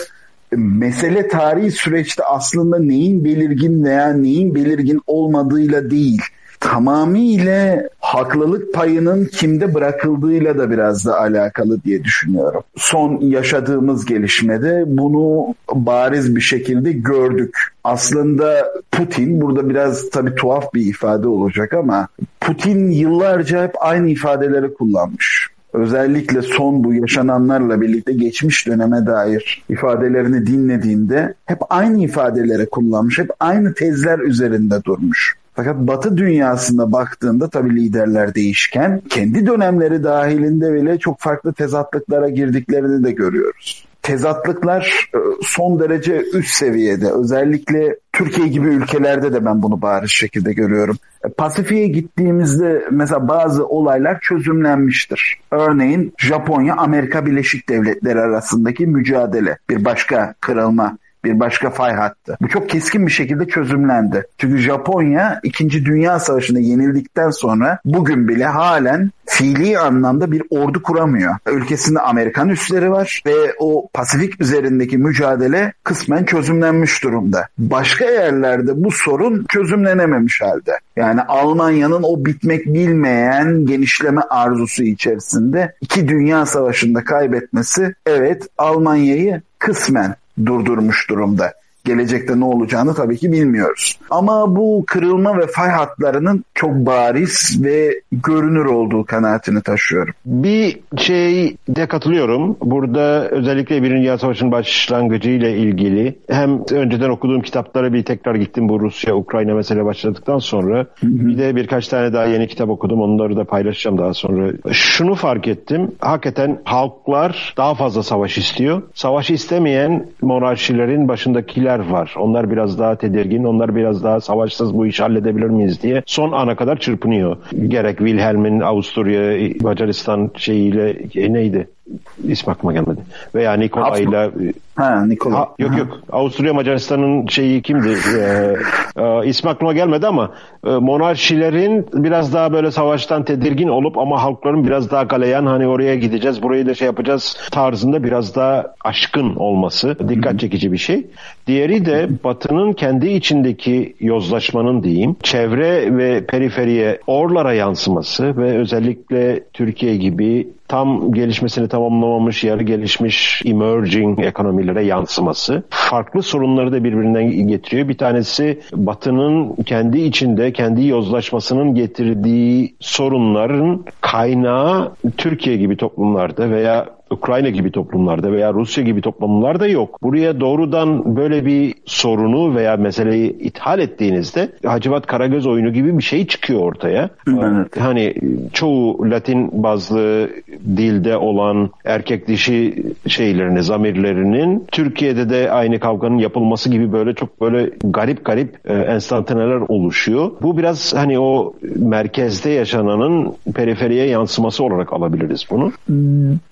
mesele tarihi süreçte aslında neyin belirgin veya neyin belirgin olmadığıyla değil tamamıyla haklılık payının kimde bırakıldığıyla da biraz da alakalı diye düşünüyorum. Son yaşadığımız gelişmede bunu bariz bir şekilde gördük. Aslında Putin burada biraz tabii tuhaf bir ifade olacak ama Putin yıllarca hep aynı ifadeleri kullanmış özellikle son bu yaşananlarla birlikte geçmiş döneme dair ifadelerini dinlediğinde hep aynı ifadeleri kullanmış, hep aynı tezler üzerinde durmuş. Fakat Batı dünyasında baktığında tabii liderler değişken, kendi dönemleri dahilinde bile çok farklı tezatlıklara girdiklerini de görüyoruz tezatlıklar e, son derece üst seviyede. Özellikle Türkiye gibi ülkelerde de ben bunu bariz şekilde görüyorum. Pasifik'e gittiğimizde mesela bazı olaylar çözümlenmiştir. Örneğin Japonya Amerika Birleşik Devletleri arasındaki mücadele bir başka kırılma bir başka fay hattı. Bu çok keskin bir şekilde çözümlendi. Çünkü Japonya 2. Dünya Savaşı'nda yenildikten sonra bugün bile halen fiili anlamda bir ordu kuramıyor. Ülkesinde Amerikan üsleri var ve o Pasifik üzerindeki mücadele kısmen çözümlenmiş durumda. Başka yerlerde bu sorun çözümlenememiş halde. Yani Almanya'nın o bitmek bilmeyen genişleme arzusu içerisinde iki dünya savaşında kaybetmesi evet Almanya'yı kısmen durdurmuş durumda. Gelecekte ne olacağını tabii ki bilmiyoruz. Ama bu kırılma ve fay hatlarının çok bariz ve görünür olduğu kanaatini taşıyorum. Bir şey de katılıyorum. Burada özellikle Birinci Dünya Savaşı'nın başlangıcı ile ilgili hem önceden okuduğum kitaplara bir tekrar gittim bu Rusya-Ukrayna mesele başladıktan sonra. Bir de birkaç tane daha yeni kitap okudum. Onları da paylaşacağım daha sonra. Şunu fark ettim. Hakikaten halklar daha fazla savaş istiyor. Savaş istemeyen monarşilerin başındakiler var. Onlar biraz daha tedirgin. Onlar biraz daha savaşsız bu işi halledebilir miyiz diye son ana kadar çırpınıyor. Gerek Wilhelm'in Avusturya, Macaristan şeyiyle e, neydi? İsmi aklıma gelmedi. Veya Nikolay'la Ha Nikola. Ha, yok yok. Avusturya Macaristan'ın şeyi kimdi? ee, e, ismi aklıma gelmedi ama e, monarşilerin biraz daha böyle savaştan tedirgin olup ama halkların biraz daha galeyan hani oraya gideceğiz burayı da şey yapacağız tarzında biraz daha aşkın olması dikkat çekici bir şey. Diğeri de Batı'nın kendi içindeki yozlaşmanın diyeyim çevre ve periferiye orlara yansıması ve özellikle Türkiye gibi tam gelişmesini tamamlamamış, yarı gelişmiş emerging ekonomilere yansıması. Farklı sorunları da birbirinden getiriyor. Bir tanesi Batı'nın kendi içinde, kendi yozlaşmasının getirdiği sorunların kaynağı Türkiye gibi toplumlarda veya Ukrayna gibi toplumlarda veya Rusya gibi toplumlarda yok. Buraya doğrudan böyle bir sorunu veya meseleyi ithal ettiğinizde Hacivat Karagöz oyunu gibi bir şey çıkıyor ortaya. Evet. Hani çoğu Latin bazlı dilde olan erkek dişi şeylerini, zamirlerinin Türkiye'de de aynı kavganın yapılması gibi böyle çok böyle garip garip e, enstantaneler oluşuyor. Bu biraz hani o merkezde yaşananın periferiye yansıması olarak alabiliriz bunu.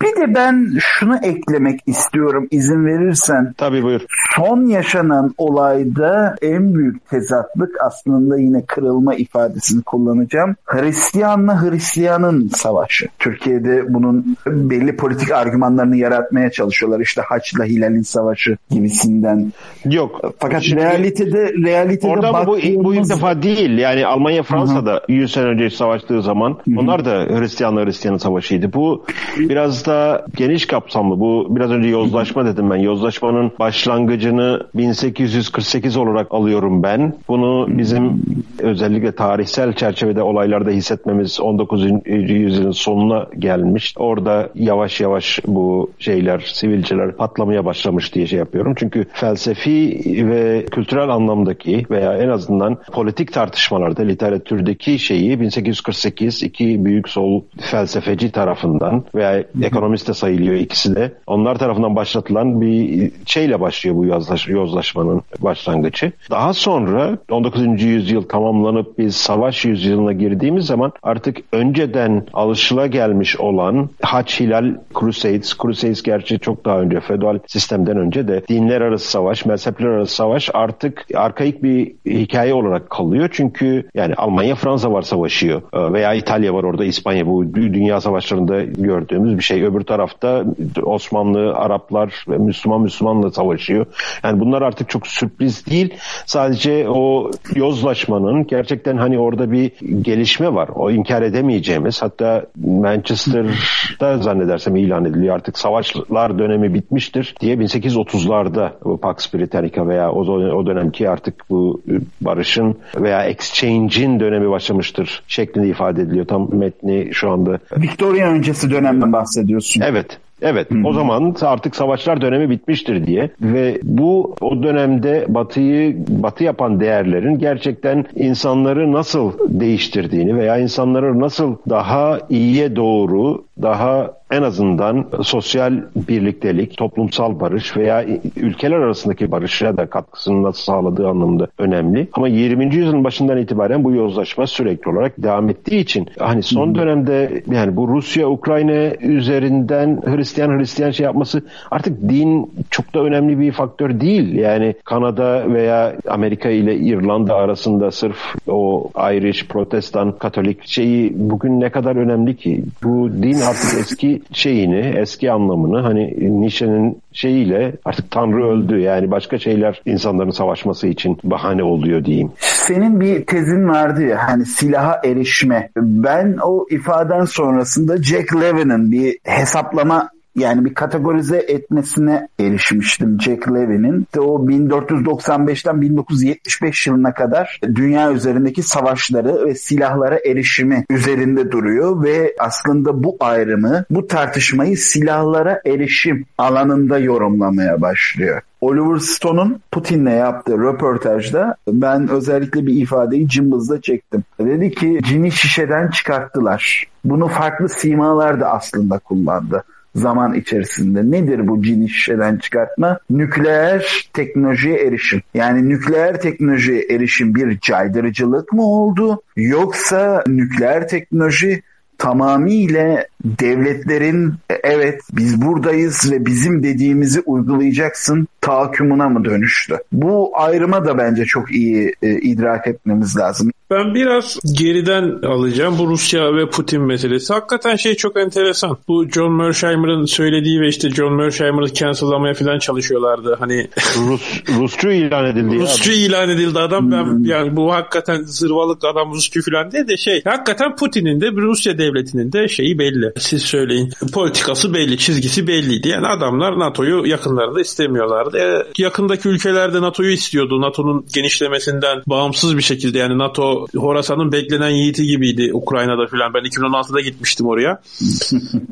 Bir de ben ben şunu eklemek istiyorum izin verirsen. Tabii buyur. Son yaşanan olayda en büyük tezatlık aslında yine kırılma ifadesini kullanacağım. Hristiyanla Hristiyanın savaşı. Türkiye'de bunun belli politik argümanlarını yaratmaya çalışıyorlar. İşte Haç'la Hilal'in savaşı gibisinden. Yok. Fakat Şimdi, realitede realitede orada baktığımız... bu, bu ilk defa değil. Yani Almanya Fransa'da 100 sene önce savaştığı zaman Hı-hı. onlar da Hristiyanla Hristiyanın savaşıydı. Bu biraz da geniş kapsamlı. Bu biraz önce yozlaşma dedim ben. Yozlaşmanın başlangıcını 1848 olarak alıyorum ben. Bunu bizim özellikle tarihsel çerçevede olaylarda hissetmemiz 19. yüzyılın sonuna gelmiş. Orada yavaş yavaş bu şeyler, sivilceler patlamaya başlamış diye şey yapıyorum. Çünkü felsefi ve kültürel anlamdaki veya en azından politik tartışmalarda literatürdeki şeyi 1848 iki büyük sol felsefeci tarafından veya ekonomist de sayılıyor ikisi de. Onlar tarafından başlatılan bir şeyle başlıyor bu yozlaş, yozlaşmanın başlangıcı. Daha sonra 19. yüzyıl tamamlanıp biz savaş yüzyılına girdiğimiz zaman artık önceden alışıla gelmiş olan Haç Hilal Crusades, Crusades gerçi çok daha önce feodal sistemden önce de dinler arası savaş, mezhepler arası savaş artık arkaik bir hikaye olarak kalıyor. Çünkü yani Almanya Fransa var savaşıyor ee, veya İtalya var orada İspanya bu dünya savaşlarında gördüğümüz bir şey. Öbür tarafta Osmanlı, Araplar ve Müslüman Müslümanla savaşıyor. Yani bunlar artık çok sürpriz değil. Sadece o yozlaşmanın gerçekten hani orada bir gelişme var. O inkar edemeyeceğimiz hatta Manchester'da zannedersem ilan ediliyor artık savaşlar dönemi bitmiştir diye 1830'larda bu Pax Britannica veya o, o dönemki artık bu barışın veya exchange'in dönemi başlamıştır şeklinde ifade ediliyor. Tam metni şu anda. Victoria öncesi dönemden bahsediyorsun. Evet. Evet Hı-hı. o zaman artık savaşlar dönemi bitmiştir diye ve bu o dönemde batıyı batı yapan değerlerin gerçekten insanları nasıl değiştirdiğini veya insanları nasıl daha iyiye doğru daha en azından sosyal birliktelik, toplumsal barış veya ülkeler arasındaki barışa da katkısını nasıl sağladığı anlamında önemli. Ama 20. yüzyılın başından itibaren bu yozlaşma sürekli olarak devam ettiği için hani son dönemde yani bu Rusya Ukrayna üzerinden Hristiyan Hristiyan şey yapması artık din çok da önemli bir faktör değil. Yani Kanada veya Amerika ile İrlanda arasında sırf o Irish, Protestan, Katolik şeyi bugün ne kadar önemli ki? Bu din artık eski şeyini, eski anlamını hani Nietzsche'nin şeyiyle artık Tanrı öldü yani başka şeyler insanların savaşması için bahane oluyor diyeyim. Senin bir tezin vardı ya hani silaha erişme. Ben o ifaden sonrasında Jack Levin'in bir hesaplama yani bir kategorize etmesine erişmiştim Jack Levin'in. İşte o 1495'ten 1975 yılına kadar dünya üzerindeki savaşları ve silahlara erişimi üzerinde duruyor ve aslında bu ayrımı, bu tartışmayı silahlara erişim alanında yorumlamaya başlıyor. Oliver Stone'un Putin'le yaptığı röportajda ben özellikle bir ifadeyi cımbızla çektim. Dedi ki cini şişeden çıkarttılar. Bunu farklı simalar da aslında kullandı zaman içerisinde. Nedir bu cin şişeden çıkartma? Nükleer teknolojiye erişim. Yani nükleer teknolojiye erişim bir caydırıcılık mı oldu? Yoksa nükleer teknoloji tamamıyla devletlerin e, evet biz buradayız ve bizim dediğimizi uygulayacaksın tahakkümüne mı dönüştü? Bu ayrıma da bence çok iyi e, idrak etmemiz lazım. Ben biraz geriden alacağım bu Rusya ve Putin meselesi. Hakikaten şey çok enteresan. Bu John Mersheimer'ın söylediği ve işte John Mersheimer'ı cancellamaya falan çalışıyorlardı. Hani Rus, Rusçu ilan edildi. Rusçu abi. ilan edildi adam. Ben hmm. yani bu hakikaten zırvalık adam Rusçu falan değil de şey. Hakikaten Putin'in de Rusya devletinin de şeyi belli. Siz söyleyin. Politikası belli, çizgisi belliydi. Yani adamlar NATO'yu yakınlarında istemiyorlardı. E, yakındaki ülkelerde NATO'yu istiyordu. NATO'nun genişlemesinden bağımsız bir şekilde yani NATO Horasan'ın beklenen yiğiti gibiydi Ukrayna'da filan. Ben 2016'da gitmiştim oraya.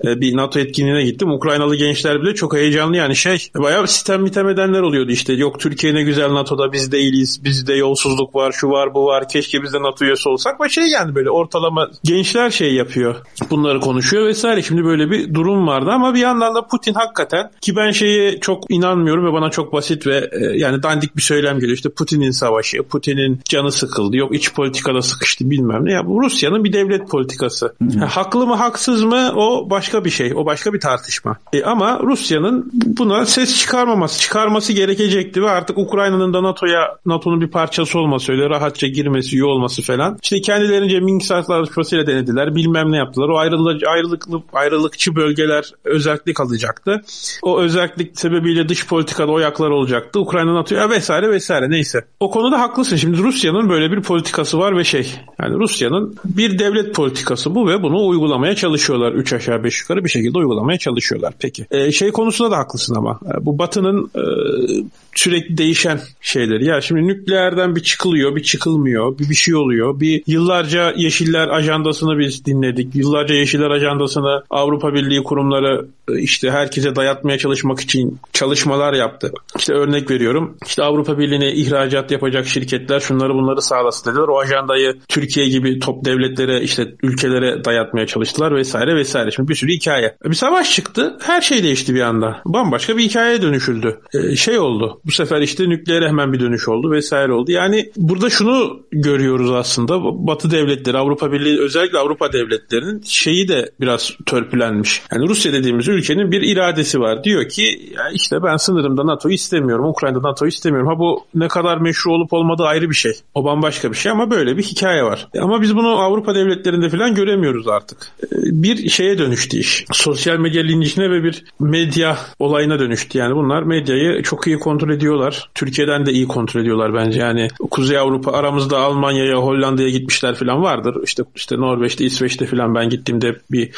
Ee, bir NATO etkinliğine gittim. Ukraynalı gençler bile çok heyecanlı yani şey. Bayağı sistem mitem edenler oluyordu işte. Yok Türkiye ne güzel NATO'da biz değiliz. Bizde yolsuzluk var, şu var, bu var. Keşke biz de NATO üyesi olsak. Ama şey yani böyle ortalama gençler şey yapıyor. Bunları konuşuyor vesaire. Şimdi böyle bir durum vardı ama bir yandan da Putin hakikaten ki ben şeye çok inanmıyorum ve bana çok basit ve e, yani dandik bir söylem geliyor. İşte Putin'in savaşı, Putin'in canı sıkıldı. Yok iç politik politikada sıkıştı bilmem ne. Ya bu Rusya'nın bir devlet politikası. Ha, haklı mı haksız mı o başka bir şey. O başka bir tartışma. E, ama Rusya'nın buna ses çıkarmaması, çıkarması gerekecekti ve artık Ukrayna'nın da NATO'ya NATO'nun bir parçası olması öyle rahatça girmesi, üye olması falan. İşte kendilerince Minsk Antlaşması'yla denediler. Bilmem ne yaptılar. O ayrılık, ayrılıklı, ayrılıkçı bölgeler özellik alacaktı. O özellik sebebiyle dış politikada oyaklar olacaktı. Ukrayna NATO'ya vesaire vesaire neyse. O konuda haklısın. Şimdi Rusya'nın böyle bir politikası var ve şey yani Rusya'nın bir devlet politikası bu ve bunu uygulamaya çalışıyorlar. Üç aşağı beş yukarı bir şekilde uygulamaya çalışıyorlar. Peki e, şey konusunda da haklısın ama bu Batı'nın e, sürekli değişen şeyleri. Ya şimdi nükleerden bir çıkılıyor, bir çıkılmıyor, bir bir şey oluyor. Bir yıllarca Yeşiller ajandasını biz dinledik. Yıllarca Yeşiller ajandasını Avrupa Birliği kurumları e, işte herkese dayatmaya çalışmak için çalışmalar yaptı. İşte örnek veriyorum. İşte Avrupa Birliği'ne ihracat yapacak şirketler şunları bunları sağlasın dediler. O ajandayı Türkiye gibi top devletlere işte ülkelere dayatmaya çalıştılar vesaire vesaire. Şimdi bir sürü hikaye. Bir savaş çıktı. Her şey değişti bir anda. Bambaşka bir hikayeye dönüşüldü. Ee, şey oldu. Bu sefer işte nükleere hemen bir dönüş oldu vesaire oldu. Yani burada şunu görüyoruz aslında. Batı devletleri, Avrupa Birliği özellikle Avrupa devletlerinin şeyi de biraz törpülenmiş. Yani Rusya dediğimiz ülkenin bir iradesi var. Diyor ki işte ben sınırımda NATO istemiyorum. Ukrayna'da NATO istemiyorum. Ha bu ne kadar meşru olup olmadığı ayrı bir şey. O bambaşka bir şey ama böyle bir hikaye var. Ama biz bunu Avrupa devletlerinde falan göremiyoruz artık. Ee, bir şeye dönüştü iş. Sosyal medya lincine ve bir medya olayına dönüştü. Yani bunlar medyayı çok iyi kontrol ediyorlar. Türkiye'den de iyi kontrol ediyorlar bence. Yani Kuzey Avrupa aramızda Almanya'ya, Hollanda'ya gitmişler falan vardır. İşte işte Norveç'te, İsveç'te falan ben gittiğimde bir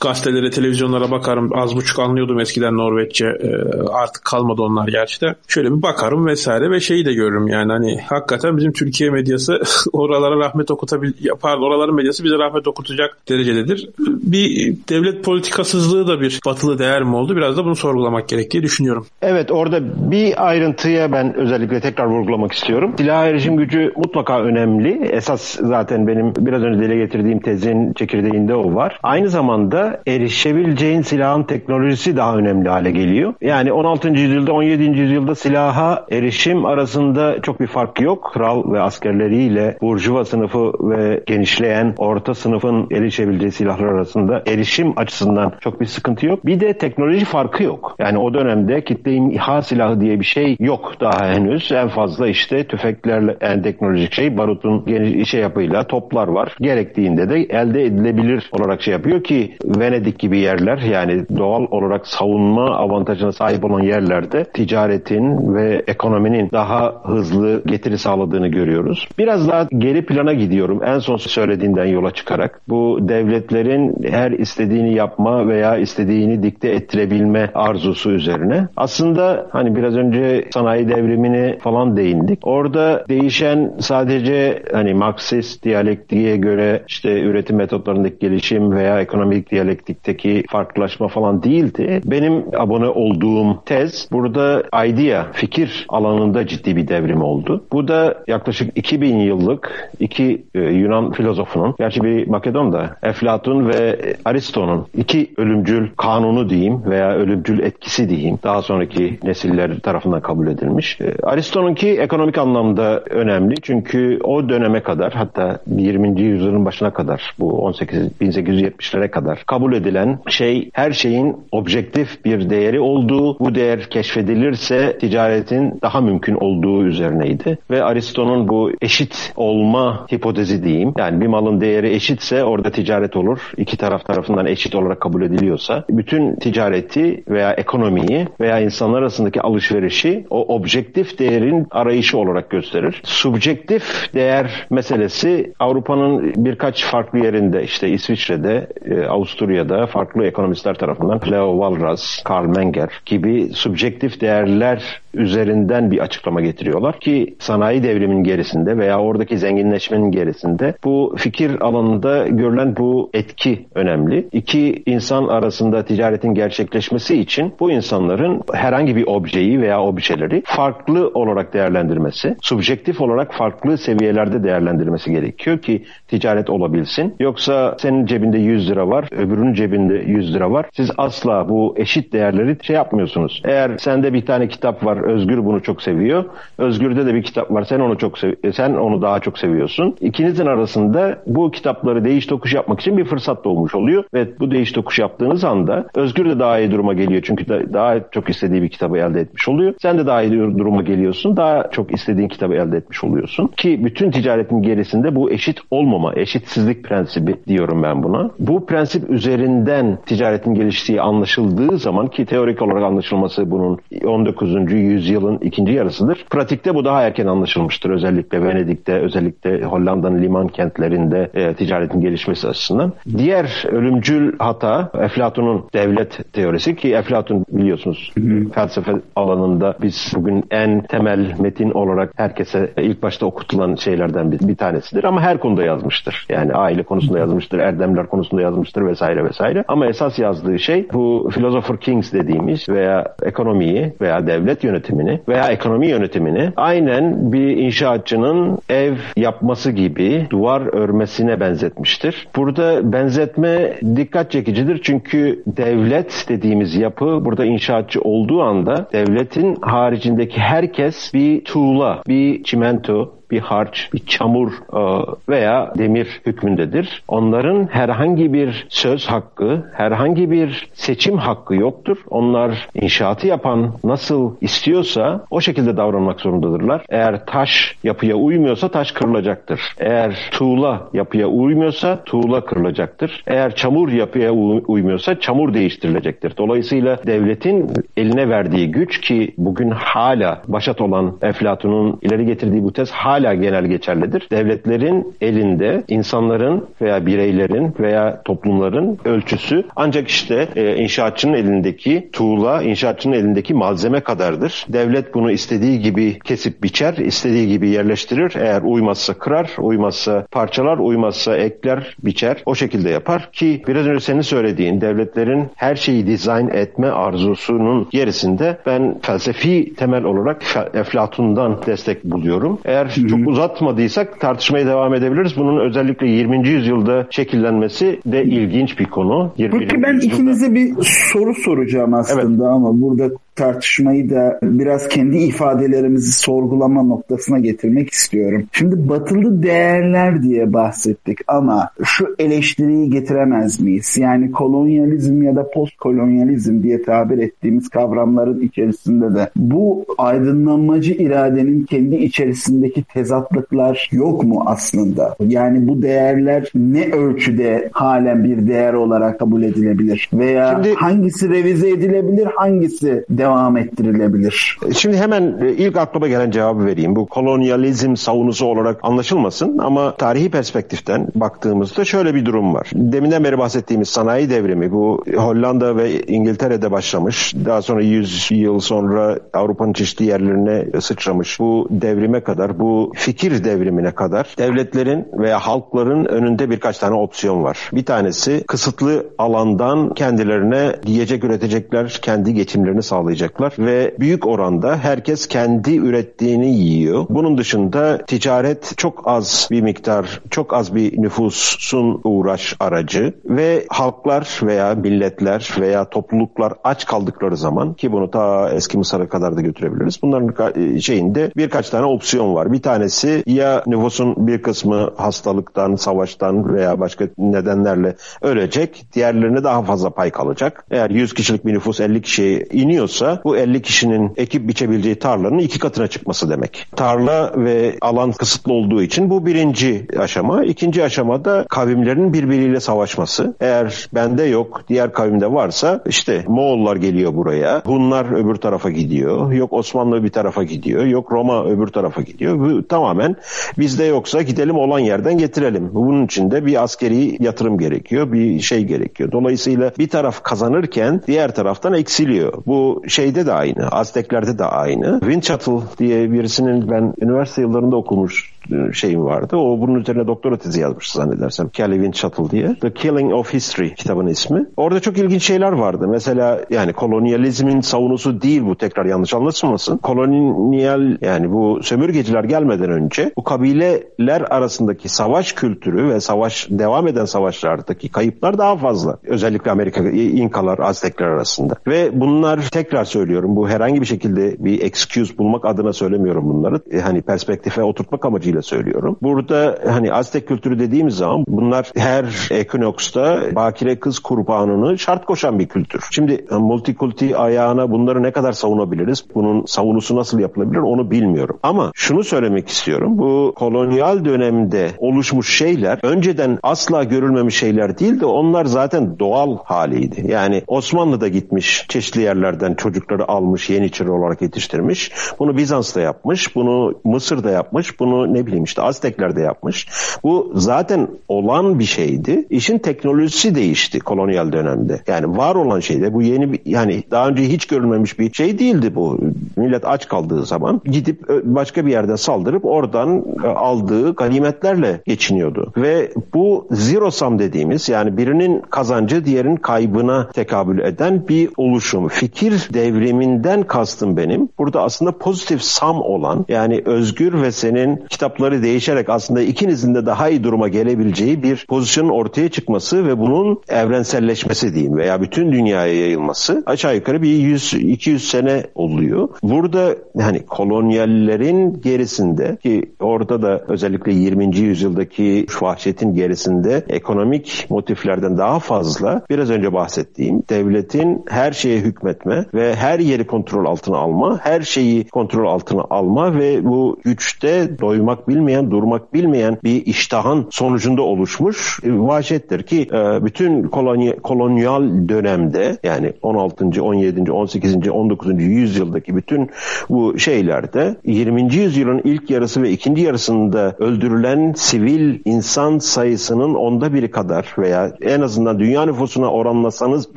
gazetelere, televizyonlara bakarım. Az buçuk anlıyordum eskiden Norveççe. Ee, artık kalmadı onlar gerçi Şöyle bir bakarım vesaire ve şeyi de görürüm yani hani hakikaten bizim Türkiye medyası oralara rahmet okutabil pardon oraların medyası bize rahmet okutacak derecededir. Bir devlet politikasızlığı da bir batılı değer mi oldu? Biraz da bunu sorgulamak gerek diye düşünüyorum. Evet orada bir ayrıntıya ben özellikle tekrar vurgulamak istiyorum. Silah erişim gücü mutlaka önemli. Esas zaten benim biraz önce dile getirdiğim tezin çekirdeğinde o var. Aynı zamanda erişebileceğin silahın teknolojisi daha önemli hale geliyor. Yani 16. yüzyılda 17. yüzyılda silaha erişim arasında çok bir fark yok. Kral ve askerleriyle burjuva sınıfı ve genişleyen orta sınıfın erişebileceği silahlar arasında erişim açısından çok bir sıkıntı yok. Bir de teknoloji farkı yok. Yani o dönemde kitle imha silahı diye bir şey yok daha henüz. En fazla işte tüfeklerle en teknolojik şey barutun geniş şey yapıyla toplar var. Gerektiğinde de elde edilebilir olarak şey yapıyor ki Venedik gibi yerler yani doğal olarak savunma avantajına sahip olan yerlerde ticaretin ve ekonominin daha hızlı getiri sağladığını görüyoruz. Biraz daha geri plana gidiyorum en son söylediğinden yola çıkarak. Bu devletlerin her istediğini yapma veya istediğini dikte ettirebilme arzusu üzerine. Aslında hani biraz önce sanayi devrimini falan değindik. Orada değişen sadece hani Marksist diyalektiğe göre işte üretim metotlarındaki gelişim veya ekonomik diyalektikteki farklılaşma falan değildi. Benim abone olduğum tez burada idea, fikir alanında ciddi bir devrim oldu. Bu da yaklaşık 2000 yıllık iki e, Yunan filozofunun, gerçi bir Makedon da, Eflatun ve Aristo'nun iki ölümcül kanunu diyeyim veya ölümcül etkisi diyeyim daha sonraki nesiller tarafından kabul edilmiş. E, Aristo'nunki ekonomik anlamda önemli çünkü o döneme kadar hatta 20. yüzyılın başına kadar bu 18 1870'lere kadar kabul edilen şey her şeyin objektif bir değeri olduğu, bu değer keşfedilirse ticaretin daha mümkün olduğu üzerineydi. Ve Aristo'nun bu eşit olma hipotezi diyeyim. Yani bir malın değeri eşitse orada ticaret olur. İki taraf tarafından eşit olarak kabul ediliyorsa bütün ticareti veya ekonomiyi veya insanlar arasındaki alışverişi o objektif değerin arayışı olarak gösterir. Subjektif değer meselesi Avrupa'nın birkaç farklı yerinde işte İsviçre'de, e, Avusturya'da farklı ekonomistler tarafından Leo Walras, Karl Menger gibi subjektif değerler üzerinden bir açıklama getiriyorlar ki sanayi devriminin gerisinde veya oradaki zenginleşmenin gerisinde bu fikir alanında görülen bu etki önemli. İki insan arasında ticaretin gerçekleşmesi için bu insanların herhangi bir objeyi veya objeleri farklı olarak değerlendirmesi, subjektif olarak farklı seviyelerde değerlendirmesi gerekiyor ki ticaret olabilsin. Yoksa senin cebinde 100 lira var, öbürünün cebinde 100 lira var. Siz asla bu eşit değerleri şey yapmıyorsunuz. Eğer sende bir tane kitap var, Özgür bunu çok seviyor. Özgür'de de bir kitap var, sen onu çok sev sen onu daha çok seviyorsun. İkinizin arasında bu kitapları değiş tokuş yapmak için bir fırsat doğmuş oluyor ve bu değiş tokuş yaptığınız anda Özgür de daha iyi duruma geliyor çünkü daha çok istediği bir kitabı elde etmiş oluyor. Sen de daha iyi duruma geliyorsun. Daha çok istediğin kitabı elde etmiş oluyorsun. Ki bütün ticaretin gerisinde bu eşit olmama, eşitsizlik prensibi diyorum ben buna. Bu prensip üzerinden ticaretin geliştiği anlaşıldığı zaman ki teorik olarak anlaşılması bunun 19. yüzyılın ikinci yarısıdır. Pratikte bu daha erken anlaşılmıştır. Özellikle Venedik'te, özellikle Hollanda'nın liman kentlerinde e, ticaretin gelişmesi açısından. Diğer ölümcül hata Eflatun'un devlet teorisi ki Eflatun biliyorsunuz felsefe alanında biz bugün en temel metin olarak herkese ilk başta okutulan şeylerden bir, bir tanesidir ama her konuda yazmıştır. Yani aile konusunda yazmıştır, erdemler konusunda yazmıştır vesaire vesaire. Ama esas yazdığı şey bu Philosopher Kings dediğimiz veya ekonomiyi veya devlet yönetimini veya ekonomi yönetimini aynen bir inşaatçının ev yapması gibi duvar örmesine benzetmiştir. Burada benzetme dikkat çekicidir çünkü devlet dediğimiz yapı burada inşaatçı olduğu anda devletin haricindeki herkes bir tuğla, bir çimento, bir harç, bir çamur e, veya demir hükmündedir. Onların herhangi bir söz hakkı, herhangi bir seçim hakkı yoktur. Onlar inşaatı yapan nasıl istiyorsa o şekilde davranmak zorundadırlar. Eğer taş yapıya uymuyorsa taş kırılacaktır. Eğer tuğla yapıya uymuyorsa tuğla kırılacaktır. Eğer çamur yapıya uymuyorsa çamur değiştirilecektir. Dolayısıyla devletin eline verdiği güç ki bugün hala başat olan Eflatun'un ileri getirdiği bu tez hala hala genel geçerlidir. Devletlerin elinde insanların veya bireylerin veya toplumların ölçüsü ancak işte e, inşaatçının elindeki tuğla, inşaatçının elindeki malzeme kadardır. Devlet bunu istediği gibi kesip biçer, istediği gibi yerleştirir. Eğer uymazsa kırar, uymazsa parçalar, uymazsa ekler, biçer. O şekilde yapar ki biraz önce senin söylediğin devletlerin her şeyi dizayn etme arzusunun gerisinde ben felsefi temel olarak Eflatun'dan destek buluyorum. Eğer çok uzatmadıysak tartışmaya devam edebiliriz. Bunun özellikle 20. yüzyılda şekillenmesi de ilginç bir konu. Peki ben yüzyılda... ikinize bir soru soracağım aslında evet. ama burada tartışmayı da biraz kendi ifadelerimizi sorgulama noktasına getirmek istiyorum. Şimdi batılı değerler diye bahsettik ama şu eleştiriyi getiremez miyiz? Yani kolonyalizm ya da postkolonyalizm diye tabir ettiğimiz kavramların içerisinde de bu aydınlanmacı iradenin kendi içerisindeki tezatlıklar yok mu aslında? Yani bu değerler ne ölçüde halen bir değer olarak kabul edilebilir? Veya Şimdi... hangisi revize edilebilir, hangisi devam ettirilebilir? Şimdi hemen e, ilk aklıma gelen cevabı vereyim. Bu kolonyalizm savunusu olarak anlaşılmasın ama tarihi perspektiften baktığımızda şöyle bir durum var. Deminden beri bahsettiğimiz sanayi devrimi bu Hollanda ve İngiltere'de başlamış. Daha sonra 100 yıl sonra Avrupa'nın çeşitli yerlerine sıçramış. Bu devrime kadar, bu fikir devrimine kadar devletlerin veya halkların önünde birkaç tane opsiyon var. Bir tanesi kısıtlı alandan kendilerine yiyecek üretecekler, kendi geçimlerini sağlayacaklar sağlayacaklar ve büyük oranda herkes kendi ürettiğini yiyor. Bunun dışında ticaret çok az bir miktar, çok az bir nüfusun uğraş aracı ve halklar veya milletler veya topluluklar aç kaldıkları zaman ki bunu ta eski Mısır'a kadar da götürebiliriz. Bunların e, şeyinde birkaç tane opsiyon var. Bir tanesi ya nüfusun bir kısmı hastalıktan, savaştan veya başka nedenlerle ölecek. Diğerlerine daha fazla pay kalacak. Eğer 100 kişilik bir nüfus 50 kişiye iniyorsa olursa bu 50 kişinin ekip biçebileceği tarlanın iki katına çıkması demek. Tarla ve alan kısıtlı olduğu için bu birinci aşama. İkinci aşamada kavimlerin birbiriyle savaşması. Eğer bende yok, diğer kavimde varsa işte Moğollar geliyor buraya. Hunlar öbür tarafa gidiyor. Yok Osmanlı bir tarafa gidiyor. Yok Roma öbür tarafa gidiyor. Bu tamamen bizde yoksa gidelim olan yerden getirelim. Bunun için de bir askeri yatırım gerekiyor. Bir şey gerekiyor. Dolayısıyla bir taraf kazanırken diğer taraftan eksiliyor. Bu şeyde de aynı. Azteklerde de aynı. Windshuttle diye birisinin ben üniversite yıllarında okumuş şeyim vardı. O bunun üzerine doktora tezi yazmış zannedersem. Kelly Windshuttle diye. The Killing of History kitabın ismi. Orada çok ilginç şeyler vardı. Mesela yani kolonyalizmin savunusu değil bu tekrar yanlış anlaşılmasın. Kolonyal yani bu sömürgeciler gelmeden önce bu kabileler arasındaki savaş kültürü ve savaş devam eden savaşlardaki kayıplar daha fazla. Özellikle Amerika İnkalar, Aztekler arasında. Ve bunlar tekrar söylüyorum bu herhangi bir şekilde bir excuse bulmak adına söylemiyorum bunları. E, hani perspektife oturtmak amacıyla söylüyorum. Burada hani Aztek kültürü dediğimiz zaman bunlar her ekinoks'ta bakire kız kurbanını şart koşan bir kültür. Şimdi multikulti ayağına bunları ne kadar savunabiliriz? Bunun savunusu nasıl yapılabilir onu bilmiyorum. Ama şunu söylemek istiyorum. Bu kolonyal dönemde oluşmuş şeyler önceden asla görülmemiş şeyler değil de onlar zaten doğal haliydi. Yani Osmanlı'da gitmiş çeşitli yerlerden çocuk çocukları almış, Yeniçeri olarak yetiştirmiş. Bunu Bizans'ta yapmış, bunu Mısır'da yapmış, bunu ne ne bileyim işte Aztekler de yapmış. Bu zaten olan bir şeydi. İşin teknolojisi değişti kolonyal dönemde. Yani var olan şeyde bu yeni bir yani daha önce hiç görülmemiş bir şey değildi bu. Millet aç kaldığı zaman gidip başka bir yerden saldırıp oradan e, aldığı ganimetlerle geçiniyordu. Ve bu zero sum dediğimiz yani birinin kazancı diğerinin kaybına tekabül eden bir oluşum. Fikir devriminden kastım benim. Burada aslında pozitif sum olan yani özgür ve senin kitapları değişerek aslında ikinizin de daha iyi duruma gelebileceği bir pozisyonun ortaya çıkması ve bunun evrenselleşmesi diyeyim veya bütün dünyaya yayılması aşağı yukarı bir 100-200 sene oluyor. Burada yani kolonyallerin gerisinde ki orada da özellikle 20. yüzyıldaki vahşetin gerisinde ekonomik motiflerden daha fazla biraz önce bahsettiğim devletin her şeye hükmetme ve her yeri kontrol altına alma, her şeyi kontrol altına alma ve bu güçte doymak bilmeyen, durmak bilmeyen bir iştahın sonucunda oluşmuş vahşettir ki e, bütün kolony kolonyal dönemde yani 16. 17. 18. 19. yüzyıldaki bütün bu şeylerde 20. yüzyılın ilk yarısı ve ikinci yarısında öldürülen sivil insan sayısının onda biri kadar veya en azından dünya nüfusuna oranlasanız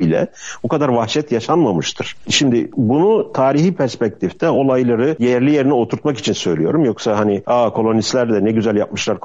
bile bu kadar vahşet yaşanmamıştır. Şimdi bunu tarihi perspektifte olayları yerli yerine oturtmak için söylüyorum. Yoksa hani aa kolonistler de ne güzel yapmışlar,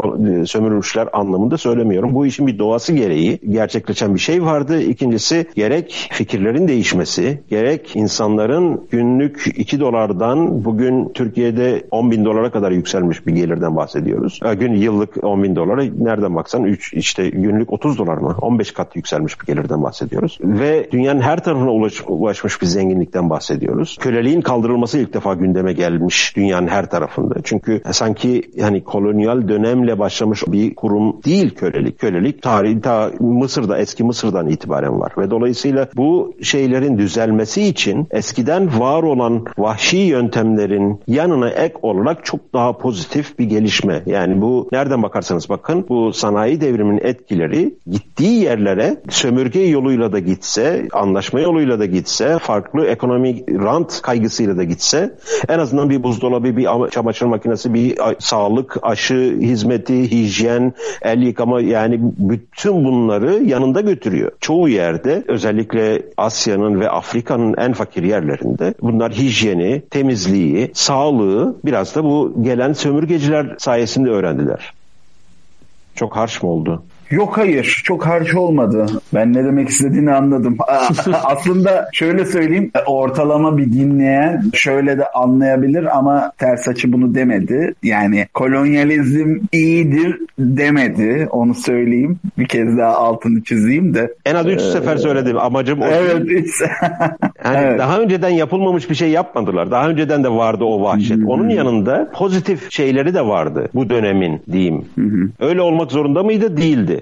e, sömürmüşler anlamında söylemiyorum. Bu işin bir doğası gereği gerçekleşen bir şey vardı. İkincisi gerek fikirlerin değişmesi, gerek insanların günlük 2 dolardan bugün Türkiye'de 10 bin dolara kadar yükselmiş bir gelirden bahsediyoruz. Gün yıllık 10 bin dolara nereden baksan 3 işte günlük 30 dolar mı? 15 kat yükselmiş bir gelirden bahsediyoruz. Ve dünyanın her tarafına ulaş, ulaşmış bir zenginlikten bahsediyoruz. Köleliğin kaldırılması ilk defa gündeme gelmiş dünyanın her tarafında. Çünkü sanki hani kolonyal dönemle başlamış bir kurum değil kölelik. Kölelik tarihi ta Mısır'da eski Mısır'dan itibaren var ve dolayısıyla bu şeylerin düzelmesi için eskiden var olan vahşi yöntemlerin yanına ek olarak çok daha pozitif bir gelişme. Yani bu nereden bakarsanız bakın bu sanayi devriminin etkileri gittiği yerlere sömürge yoluyla da gitse, anlaşma yoluyla da gitse, farklı ekonomik rant kaygısıyla da gitse en azından bir buzdolabı, bir çamaşır makinesi, bir sağlık, aşı hizmeti, hijyen, el yıkama yani bütün bunları yanında götürüyor. Çoğu yerde özellikle Asya'nın ve Afrika'nın en fakir yerlerinde bunlar hijyeni, temizliği, sağlığı biraz da bu gelen sömürgeciler sayesinde öğrendiler. Çok harş mı oldu? Yok hayır çok harç olmadı. Ben ne demek istediğini anladım. Aslında şöyle söyleyeyim ortalama bir dinleyen şöyle de anlayabilir ama ters açı bunu demedi. Yani kolonyalizm iyidir demedi onu söyleyeyim. Bir kez daha altını çizeyim de. En az üç ee, sefer söyledim amacım o. Evet. yani evet. Daha önceden yapılmamış bir şey yapmadılar. Daha önceden de vardı o vahşet. Onun yanında pozitif şeyleri de vardı bu dönemin diyeyim. Öyle olmak zorunda mıydı? Değildi.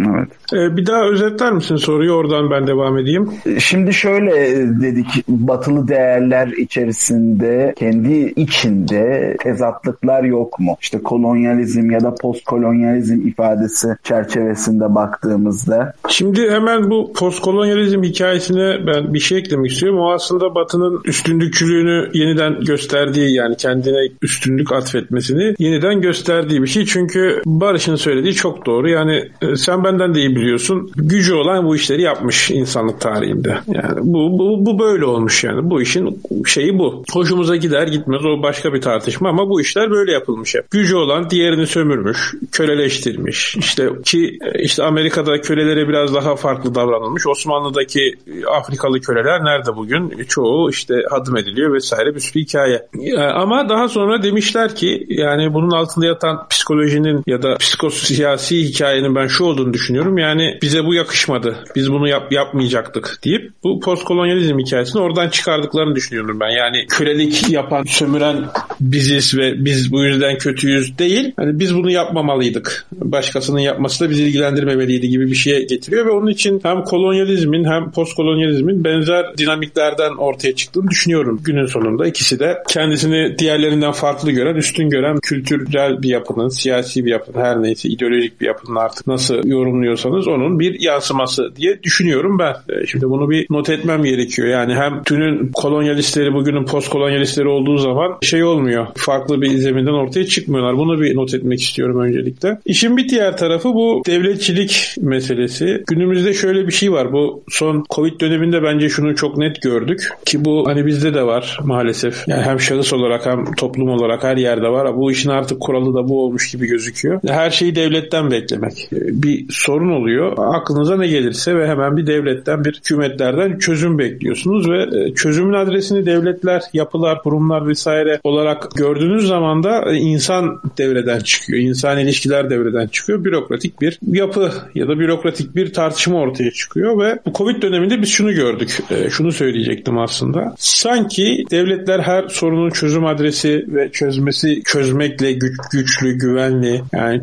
Evet. Ee, bir daha özetler misin soruyu oradan ben devam edeyim. Şimdi şöyle dedik batılı değerler içerisinde kendi içinde tezatlıklar yok mu? İşte kolonyalizm ya da postkolonyalizm ifadesi çerçevesinde baktığımızda. Şimdi hemen bu postkolonyalizm hikayesine ben bir şey eklemek istiyorum. O aslında batının üstünlükçülüğünü yeniden gösterdiği yani kendine üstünlük atfetmesini yeniden gösterdiği bir şey. Çünkü Barış'ın söylediği çok doğru. Yani e, sen benden de iyi biliyorsun. Gücü olan bu işleri yapmış insanlık tarihinde. Yani bu, bu, bu böyle olmuş yani. Bu işin şeyi bu. Hoşumuza gider gitmez o başka bir tartışma ama bu işler böyle yapılmış hep. Gücü olan diğerini sömürmüş, köleleştirmiş. İşte ki e, işte Amerika'da kölelere biraz daha farklı davranılmış. Osmanlı'daki Afrikalı köleler nerede bugün? Çoğu işte hadım ediliyor vesaire bir sürü hikaye. E, ama daha sonra demişler ki yani bunun altında yatan psikolojinin ya da psikosiyasi hikayenin ben şu olduğunu düşünüyorum. Yani bize bu yakışmadı. Biz bunu yap, yapmayacaktık deyip bu postkolonyalizm hikayesini oradan çıkardıklarını düşünüyorum ben. Yani kölelik yapan, sömüren biziz ve biz bu yüzden kötüyüz değil. Hani biz bunu yapmamalıydık. Başkasının yapması da bizi ilgilendirmemeliydi gibi bir şeye getiriyor ve onun için hem kolonyalizmin hem postkolonyalizmin benzer dinamiklerden ortaya çıktığını düşünüyorum günün sonunda. ikisi de kendisini diğerlerinden farklı gören, üstün gören kültürel bir yapının, siyasi bir yapının her neyse ideolojik bir yapının artık nasıl yorumluyorsanız onun bir yansıması diye düşünüyorum ben. E, şimdi bunu bir not etmem gerekiyor. Yani hem dünün kolonyalistleri bugünün post kolonyalistleri olduğu zaman şey olmuyor. Farklı bir zeminden ortaya çıkmıyorlar. Bunu bir not etmek istiyorum öncelikle. İşin bir diğer tarafı bu devletçilik meselesi. Günümüzde şöyle bir şey var. Bu son Covid döneminde bence şunu çok net gördük ki bu hani bizde de var maalesef. Yani hem şahıs olarak hem toplum olarak her yerde var. Bu işin artık kuralı da bu olmuş gibi gözüküyor. Her şeyi devletten beklemek. Bir sorun oluyor. Aklınıza ne gelirse ve hemen bir devletten, bir hükümetlerden çözüm bekliyorsunuz ve e, çözümün adresini devletler, yapılar, kurumlar vesaire olarak gördüğünüz zaman da insan devreden çıkıyor. İnsan ilişkiler devreden çıkıyor. Bürokratik bir yapı ya da bürokratik bir tartışma ortaya çıkıyor ve bu Covid döneminde biz şunu gördük. E, şunu söyleyecektim aslında. Sanki devletler her sorunun çözüm adresi ve çözmesi çözmekle güç, güçlü, güvenli yani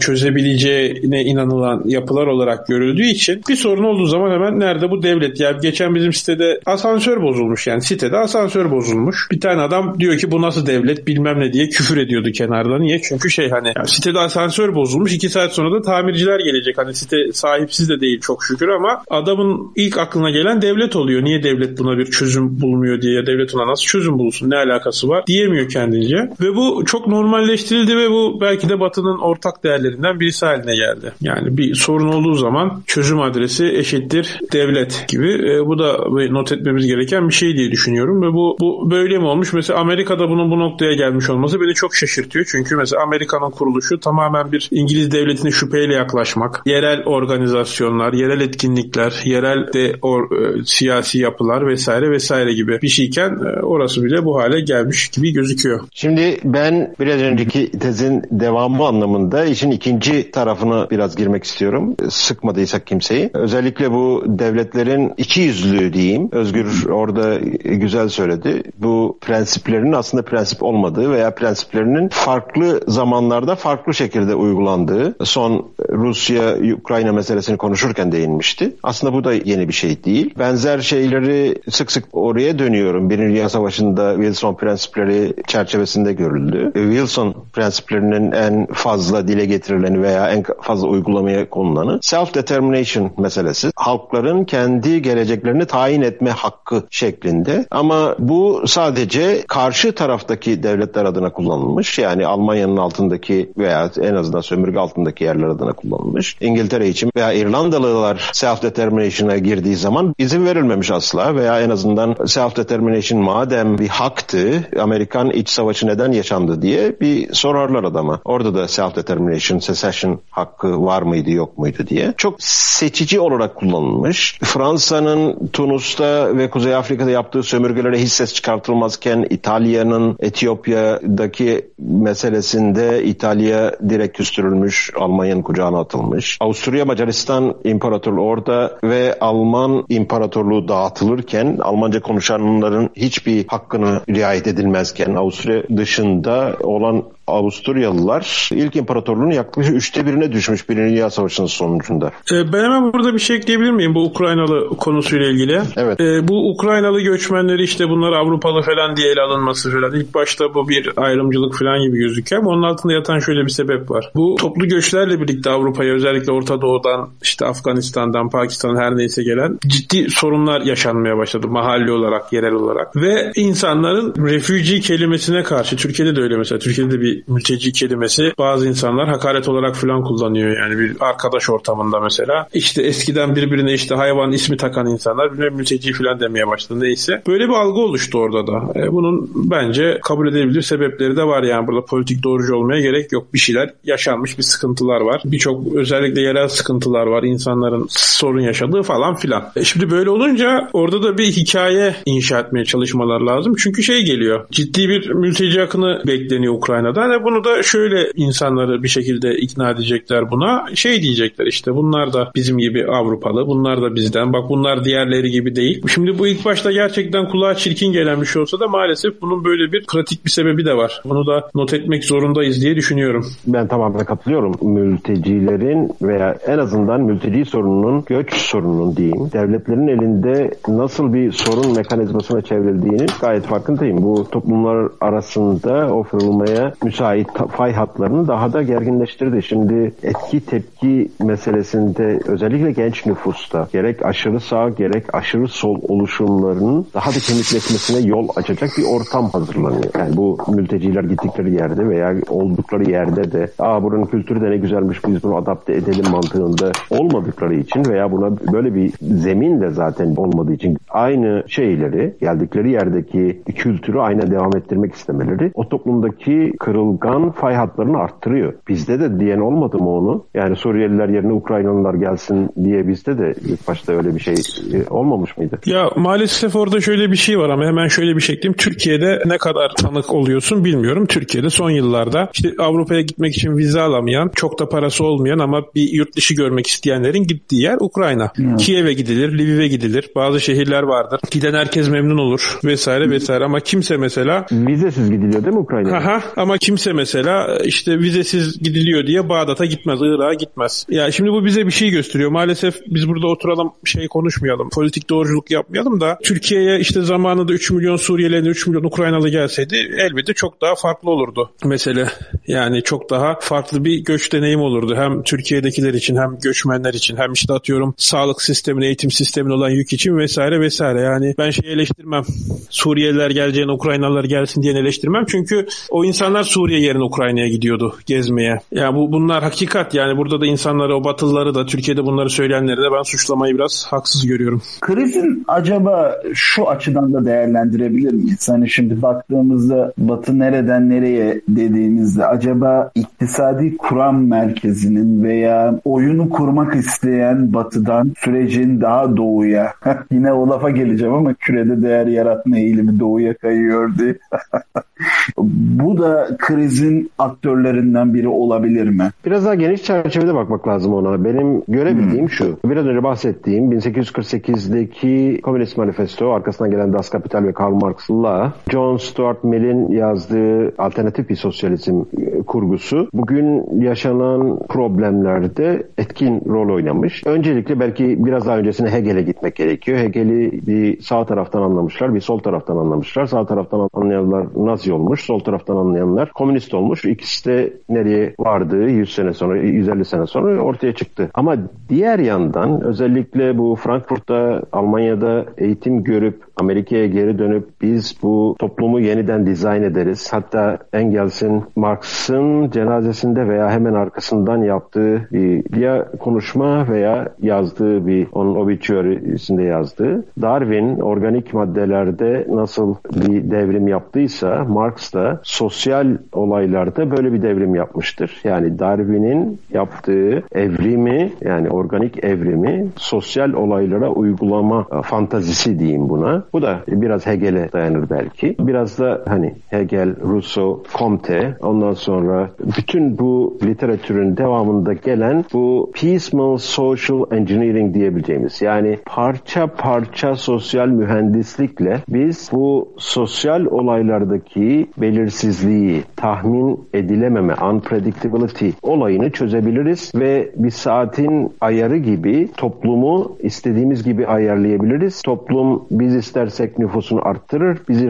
çözebileceğine inanılan yapılar olarak görüldüğü için bir sorun olduğu zaman hemen nerede bu devlet? Yani geçen bizim sitede asansör bozulmuş yani sitede asansör bozulmuş. Bir tane adam diyor ki bu nasıl devlet bilmem ne diye küfür ediyordu kenarda. Niye? Çünkü şey hani yani sitede asansör bozulmuş. iki saat sonra da tamirciler gelecek. Hani site sahipsiz de değil çok şükür ama adamın ilk aklına gelen devlet oluyor. Niye devlet buna bir çözüm bulmuyor diye devlet ona nasıl çözüm bulsun ne alakası var diyemiyor kendince. Ve bu çok normalleştirildi ve bu belki de Batı'nın ortak değerlerinden birisi haline geldi. Yani bir sorun olduğu zaman çözüm adresi eşittir devlet gibi. E, bu da not etmemiz gereken bir şey diye düşünüyorum ve bu bu böyle mi olmuş? Mesela Amerika'da bunun bu noktaya gelmiş olması beni çok şaşırtıyor. Çünkü mesela Amerika'nın kuruluşu tamamen bir İngiliz devletine şüpheyle yaklaşmak, yerel organizasyonlar, yerel etkinlikler, yerel de or, e, siyasi yapılar vesaire vesaire gibi bir şeyken e, orası bile bu hale gelmiş gibi gözüküyor. Şimdi ben biraz önceki tezin devamı anlamında işin ikinci tarafına biraz girmek istiyorum. Sıkmadıysak kimseyi. Özellikle bu devletlerin iki yüzlülüğü diyeyim. Özgür orada güzel söyledi. Bu prensiplerin aslında prensip olmadığı veya prensiplerinin farklı zamanlarda farklı şekilde uygulandığı son Rusya-Ukrayna meselesini konuşurken değinmişti. Aslında bu da yeni bir şey değil. Benzer şeyleri sık sık oraya dönüyorum. Birinci Dünya Savaşı'nda Wilson prensipleri çerçevesinde görüldü. Wilson prensiplerinin en fazla dile getirileni veya en fazla uygulamaya konulanı self-determination meselesi. Halkların kendi geleceklerini tayin etme hakkı şeklinde. Ama bu sadece karşı taraftaki devletler adına kullanılmış. Yani Almanya'nın altındaki veya en azından sömürge altındaki yerler adına kullanılmış. İngiltere için veya İrlandalılar self-determination'a girdiği zaman izin verilmemiş asla veya en azından self-determination madem bir haktı, Amerikan iç savaşı neden yaşandı diye bir sorarlar adama. Orada da self-determination, secession hakkı var mıydı yok muydu diye. Çok seçici olarak kullanılmış. Fransa'nın Tunus'ta ve Kuzey Afrika'da yaptığı sömürgelere hiç ses çıkartılmazken İtalya'nın Etiyopya'daki meselesinde İtalya direkt küstürülmüş, Almanya'nın kucağına atılmış. Avusturya Macaristan İmparatorluğu orada ve Alman İmparatorluğu dağıtılırken Almanca konuşanların hiçbir hakkını riayet edilmezken Avusturya dışında olan Avusturyalılar ilk imparatorluğun yaklaşık üçte birine düşmüş Birinci Dünya Savaşı'nın sonucunda. Ee, ben hemen burada bir şey ekleyebilir miyim bu Ukraynalı konusuyla ilgili? Evet. Ee, bu Ukraynalı göçmenleri işte bunlar Avrupalı falan diye ele alınması falan. İlk başta bu bir ayrımcılık falan gibi gözüküyor ama onun altında yatan şöyle bir sebep var. Bu toplu göçlerle birlikte Avrupa'ya özellikle Orta Doğu'dan işte Afganistan'dan Pakistan'dan her neyse gelen ciddi sorunlar yaşanmaya başladı mahalli olarak, yerel olarak. Ve insanların refugee kelimesine karşı Türkiye'de de öyle mesela Türkiye'de de bir mülteci kelimesi bazı insanlar hakaret olarak falan kullanıyor. Yani bir arkadaş ortamında mesela. İşte eskiden birbirine işte hayvan ismi takan insanlar bir mülteci falan demeye başladı neyse. Böyle bir algı oluştu orada da. E, bunun bence kabul edilebilir sebepleri de var yani. Burada politik doğrucu olmaya gerek yok. Bir şeyler yaşanmış bir sıkıntılar var. Birçok özellikle yerel sıkıntılar var. İnsanların sorun yaşadığı falan filan. E şimdi böyle olunca orada da bir hikaye inşa etmeye çalışmalar lazım. Çünkü şey geliyor. Ciddi bir mülteci akını bekleniyor Ukrayna'da. Hani bunu da şöyle insanları bir şekilde ikna edecekler buna. Şey diyecekler işte bunlar da bizim gibi Avrupalı. Bunlar da bizden. Bak bunlar diğerleri gibi değil. Şimdi bu ilk başta gerçekten kulağa çirkin gelen bir şey olsa da maalesef bunun böyle bir pratik bir sebebi de var. Bunu da not etmek zorundayız diye düşünüyorum. Ben tamamen katılıyorum. Mültecilerin veya en azından mülteci sorununun, göç sorununun diyeyim, devletlerin elinde nasıl bir sorun mekanizmasına çevrildiğini gayet farkındayım. Bu toplumlar arasında o fırılmaya müsaade müsait fay hatlarını daha da gerginleştirdi. Şimdi etki tepki meselesinde özellikle genç nüfusta gerek aşırı sağ gerek aşırı sol oluşumlarının daha da kemikleşmesine yol açacak bir ortam hazırlanıyor. Yani bu mülteciler gittikleri yerde veya oldukları yerde de aa buranın kültürü de ne güzelmiş biz bunu adapte edelim mantığında olmadıkları için veya buna böyle bir zemin de zaten olmadığı için aynı şeyleri geldikleri yerdeki kültürü aynı devam ettirmek istemeleri o toplumdaki kırılgan fay hatlarını arttırıyor. Bizde de diyen olmadı mı onu? Yani Suriyeliler yerine Ukraynalılar gelsin diye bizde de ilk başta öyle bir şey e, olmamış mıydı? Ya maalesef orada şöyle bir şey var ama hemen şöyle bir şey ekleyeyim. Türkiye'de ne kadar tanık oluyorsun bilmiyorum. Türkiye'de son yıllarda işte Avrupa'ya gitmek için vize alamayan, çok da parası olmayan ama bir yurt dışı görmek isteyenlerin gittiği yer Ukrayna. Hmm. Kiev'e gidilir, Lviv'e gidilir. Bazı şehirler vardır. Giden herkes memnun olur vesaire vesaire ama kimse mesela vizesiz gidiliyor değil mi Ukrayna'ya? Aha, ama kimse mesela işte vizesiz gidiliyor diye Bağdat'a gitmez, Irak'a gitmez. Ya şimdi bu bize bir şey gösteriyor. Maalesef biz burada oturalım şey konuşmayalım. Politik doğruculuk yapmayalım da Türkiye'ye işte zamanında 3 milyon Suriyeli, 3 milyon Ukraynalı gelseydi elbette çok daha farklı olurdu mesele. Yani çok daha farklı bir göç deneyim olurdu. Hem Türkiye'dekiler için hem göçmenler için hem işte atıyorum sağlık sistemine, eğitim sistemine olan yük için vesaire vesaire. Yani ben şey eleştirmem. Suriyeliler geleceğine Ukraynalılar gelsin diye eleştirmem. Çünkü o insanlar Suriye yerine Ukrayna'ya gidiyordu gezmeye. Yani bu bunlar hakikat. Yani burada da insanları, o batılıları da Türkiye'de bunları söyleyenleri de ben suçlamayı biraz haksız görüyorum. Krizin acaba şu açıdan da değerlendirebilir miyiz? Hani şimdi baktığımızda Batı nereden nereye dediğimizde acaba iktisadi kuram merkezinin veya oyunu kurmak isteyen Batı'dan sürecin daha doğuya yine o lafa geleceğim ama kürede değer yaratma eğilimi doğuya kayıyor diye. Bu da krizin aktörlerinden biri olabilir mi? Biraz daha geniş çerçevede bakmak lazım ona. Benim görebildiğim hmm. şu. Biraz önce bahsettiğim 1848'deki Komünist Manifesto, arkasından gelen Das Kapital ve Karl Marx'la John Stuart Mill'in yazdığı alternatif bir sosyalizm e, kurgusu bugün yaşanan problemlerde etkin rol oynamış. Öncelikle belki biraz daha öncesine Hegel'e gitmek gerekiyor. Hegel'i bir sağ taraftan anlamışlar, bir sol taraftan anlamışlar. Sağ taraftan anlayanlar Nazi olmuş, sol taraftan anlayanlar komünist olmuş. İkisi de nereye vardığı 100 sene sonra, 150 sene sonra ortaya çıktı. Ama diğer yandan özellikle bu Frankfurt'ta, Almanya'da eğitim görüp Amerika'ya geri dönüp biz bu toplumu yeniden dizayn ederiz. Hatta Engels'in Marx'ın cenazesinde veya hemen arkasından yaptığı bir ya konuşma veya yazdığı bir onun obituary'sinde yazdığı Darwin organik maddelerde nasıl bir devrim yaptıysa Marx da sosyal olaylarda böyle bir devrim yapmıştır. Yani Darwin'in yaptığı evrimi yani organik evrimi sosyal olaylara uygulama fantazisi diyeyim buna. Bu da biraz Hegel'e dayanır belki. Biraz da hani Hegel, Rousseau, Comte ondan sonra bütün bu literatürün devamında gelen bu piecemeal social engineering diyebileceğimiz yani parça parça sosyal mühendislikle biz bu sosyal olaylardaki belirsizliği, tahmin edilememe, unpredictability olayını çözebiliriz ve bir saatin ayarı gibi toplumu istediğimiz gibi ayarlayabiliriz. Toplum biz istersek nüfusunu arttırır, biz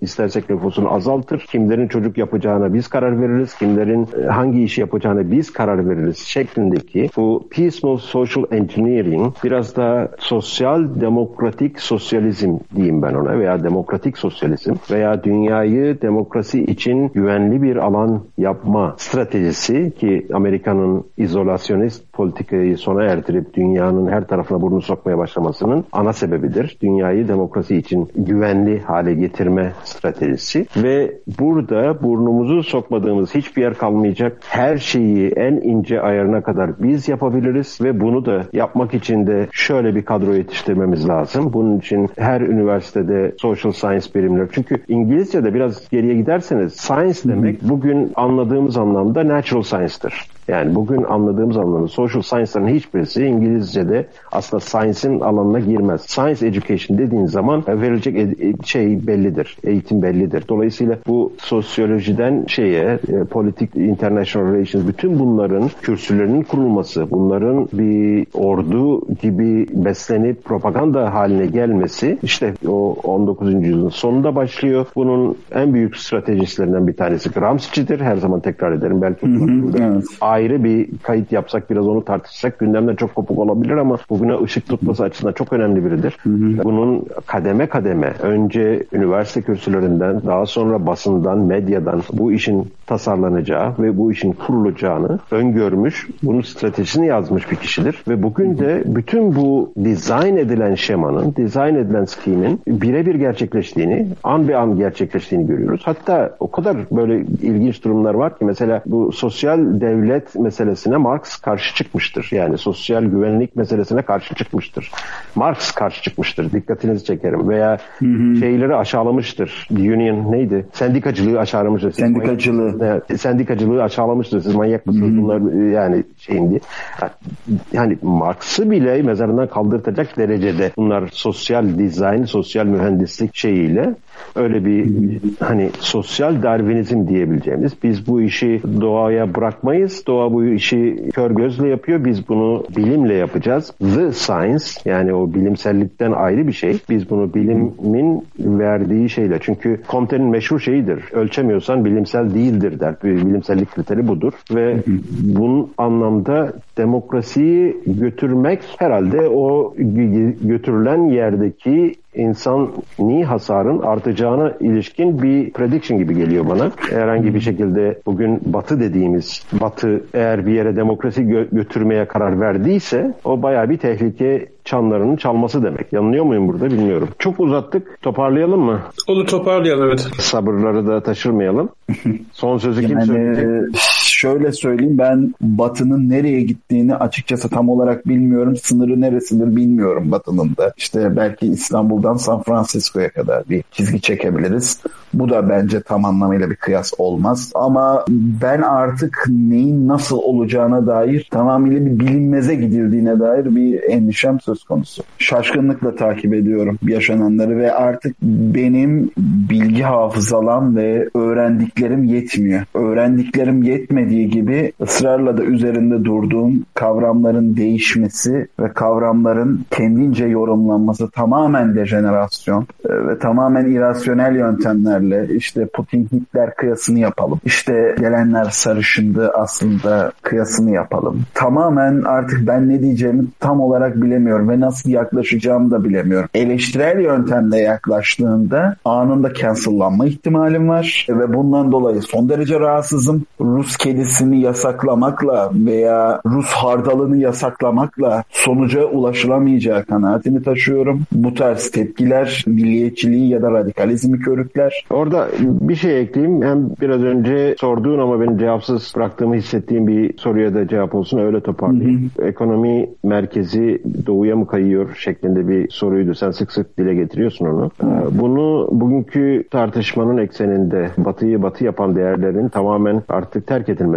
istersek, nüfusunu azaltır. Kimlerin çocuk yapacağına biz karar veririz, kimlerin e, hangi işi yapacağına biz karar veririz şeklindeki bu peaceful social engineering biraz da sosyal demokratik sosyalizm diyeyim ben ona veya demokratik sosyalizm veya dünyayı demokrasi için güvenli bir alan yapma stratejisi ki Amerika'nın izolasyonist politikayı sona erdirip dünyanın her tarafına burnunu sokmaya başlamasının ana sebebidir. Dünyayı demokrasi için güvenli hale getirme stratejisi ve burada burnumuzu sokmadığımız hiçbir yer kalmayacak. Her şeyi en ince ayarına kadar biz yapabiliriz ve bunu da yapmak için de şöyle bir kadro yetiştirmemiz lazım. Bunun için her üniversitede social science birimleri çünkü İngilizce'de biraz geriye giderseniz science demek bugün anladığımız anlamda natural science'tır. Yani bugün anladığımız anlamda social science'ların hiçbirisi İngilizce'de aslında science'in alanına girmez. Science education dediğin zaman verilecek e, şey bellidir. Eğitim bellidir. Dolayısıyla bu sosyolojiden şeye e, politik international relations bütün bunların kürsülerinin kurulması, bunların bir ordu gibi beslenip propaganda haline gelmesi işte o 19. yüzyılın sonunda başlıyor. Bunun en büyük stratejistlerinden bir tanesi Gramsci'dir. Her zaman tekrar ederim. Belki hı hı, evet. ayrı bir kayıt yapsak biraz onu tartışsak gündemden çok kopuk olabilir ama bugüne ışık tutması açısından çok önemli biridir. Hı hı. Bunun kademe kademe önce üniversite kürsülerinden daha sonra basından, medyadan bu işin tasarlanacağı ve bu işin kurulacağını öngörmüş, bunun stratejisini yazmış bir kişidir. Ve bugün de bütün bu dizayn edilen şemanın, dizayn edilen skimin birebir gerçekleştiğini, an be an gerçekleştiğini görüyoruz. Hatta o kadar böyle ilginç durumlar var ki mesela bu sosyal devlet meselesine Marx karşı çıkmıştır. Yani sosyal güvenlik meselesine karşı çıkmıştır. Marx karşı çıkmıştır. Dikkatinizi çekerim. Veya hı hı. şeyleri aşağılamıştır. Union neydi? Sendikacılığı aşağılamıştır. Sendikacılığı. Sendikacılığı aşağılamıştır. Siz manyak mısınız? Hı hı. Bunlar yani şeyin diye. Yani Marx'ı bile mezarından kaldırtacak derecede bunlar sosyal dizayn, sosyal mühendislik şeyiyle öyle bir hani sosyal darwinizm diyebileceğimiz biz bu işi doğaya bırakmayız. Doğa bu işi kör gözle yapıyor. Biz bunu bilimle yapacağız. The science yani o bilimsellikten ayrı bir şey. Biz bunu bilimin verdiği şeyle. Çünkü Comte'nin meşhur şeyidir. Ölçemiyorsan bilimsel değildir der. Bilimsellik kriteri budur. Ve bunun anlamda demokrasiyi götürmek herhalde o götürülen yerdeki insani hasarın artacağına ilişkin bir prediction gibi geliyor bana. Herhangi bir şekilde bugün batı dediğimiz batı eğer bir yere demokrasi gö- götürmeye karar verdiyse o baya bir tehlike çanlarının çalması demek. Yanılıyor muyum burada bilmiyorum. Çok uzattık. Toparlayalım mı? Onu toparlayalım evet. Sabırları da taşırmayalım. Son sözü kim yani, söyleyecek? Şöyle söyleyeyim ben Batı'nın nereye gittiğini açıkçası tam olarak bilmiyorum. Sınırı neresidir bilmiyorum Batı'nın da. İşte belki İstanbul'dan San Francisco'ya kadar bir çizgi çekebiliriz. Bu da bence tam anlamıyla bir kıyas olmaz. Ama ben artık neyin nasıl olacağına dair tamamıyla bir bilinmeze gidildiğine dair bir endişem söz konusu. Şaşkınlıkla takip ediyorum yaşananları ve artık benim bilgi hafızalam ve öğrendiklerim yetmiyor. Öğrendiklerim yetmediği gibi ısrarla da üzerinde durduğum kavramların değişmesi ve kavramların kendince yorumlanması tamamen dejenerasyon e, ve tamamen irasyonel yöntemlerle işte Putin Hitler kıyasını yapalım. İşte gelenler sarışındı aslında kıyasını yapalım. Tamamen artık ben ne diyeceğimi tam olarak bilemiyorum ve nasıl yaklaşacağımı da bilemiyorum. Eleştirel yöntemle yaklaştığında anında cancellanma ihtimalim var ve bundan dolayı son derece rahatsızım. Rus kedisini yasaklamakla veya Rus hardalını yasaklamakla sonuca ulaşılamayacağı kanaatini taşıyorum. Bu tarz tepkiler milliyetçiliği ya da radikalizmi körükler. Orada bir şey ekleyeyim. Hem biraz önce sorduğun ama benim cevapsız bıraktığımı hissettiğim bir soruya da cevap olsun öyle toparlayayım. Hı hı. Ekonomi merkezi doğuya mı kayıyor şeklinde bir soruydu. Sen sık sık dile getiriyorsun onu. Ee, bunu bugünkü tartışmanın ekseninde batıyı batı yapan değerlerin tamamen artık terk edilmesi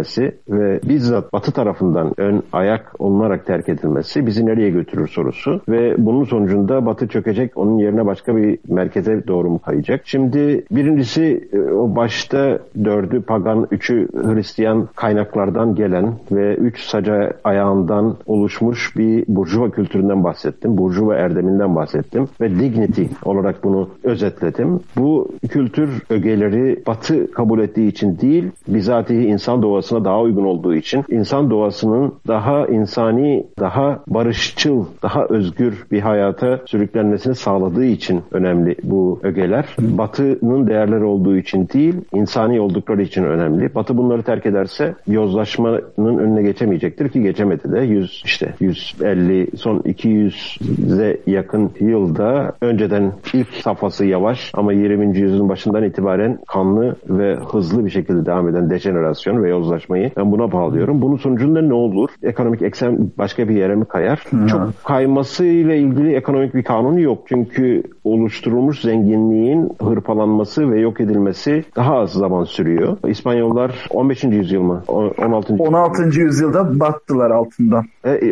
ve bizzat batı tarafından ön ayak olunarak terk edilmesi bizi nereye götürür sorusu ve bunun sonucunda batı çökecek onun yerine başka bir merkeze doğru mu kayacak? Şimdi birincisi e, o başta dördü pagan, üçü Hristiyan kaynaklardan gelen ve üç saca ayağından oluşmuş bir burjuva kültüründen bahsettim. Burjuva erdeminden bahsettim. Ve dignity olarak bunu özetledim. Bu kültür ögeleri batı kabul ettiği için değil, bizatihi insan doğasına daha uygun olduğu için, insan doğasının daha insani, daha barışçıl, daha özgür bir hayata sürüklenmesini sağladığı için önemli bu ögeler. Batının değerleri olduğu için değil, insani oldukları için önemli. Batı bunları terk ederse yozlaşmanın önüne geçemeyecektir ki geçemedi de 100 işte 150 son 200 200'e yakın yılda önceden ilk safhası yavaş ama 20. yüzyılın başından itibaren kanlı ve hızlı bir şekilde devam eden dejenerasyon ve yozlaşmayı ben buna bağlıyorum. Bunun sonucunda ne olur? Ekonomik eksen başka bir yere mi kayar? Hı. Çok kayması ile ilgili ekonomik bir kanun yok. Çünkü oluşturul oluşturulmuş zenginliğin hırpalanması ve yok edilmesi daha az zaman sürüyor. İspanyollar 15. yüzyıl mı? 16. 16. yüzyılda battılar altından.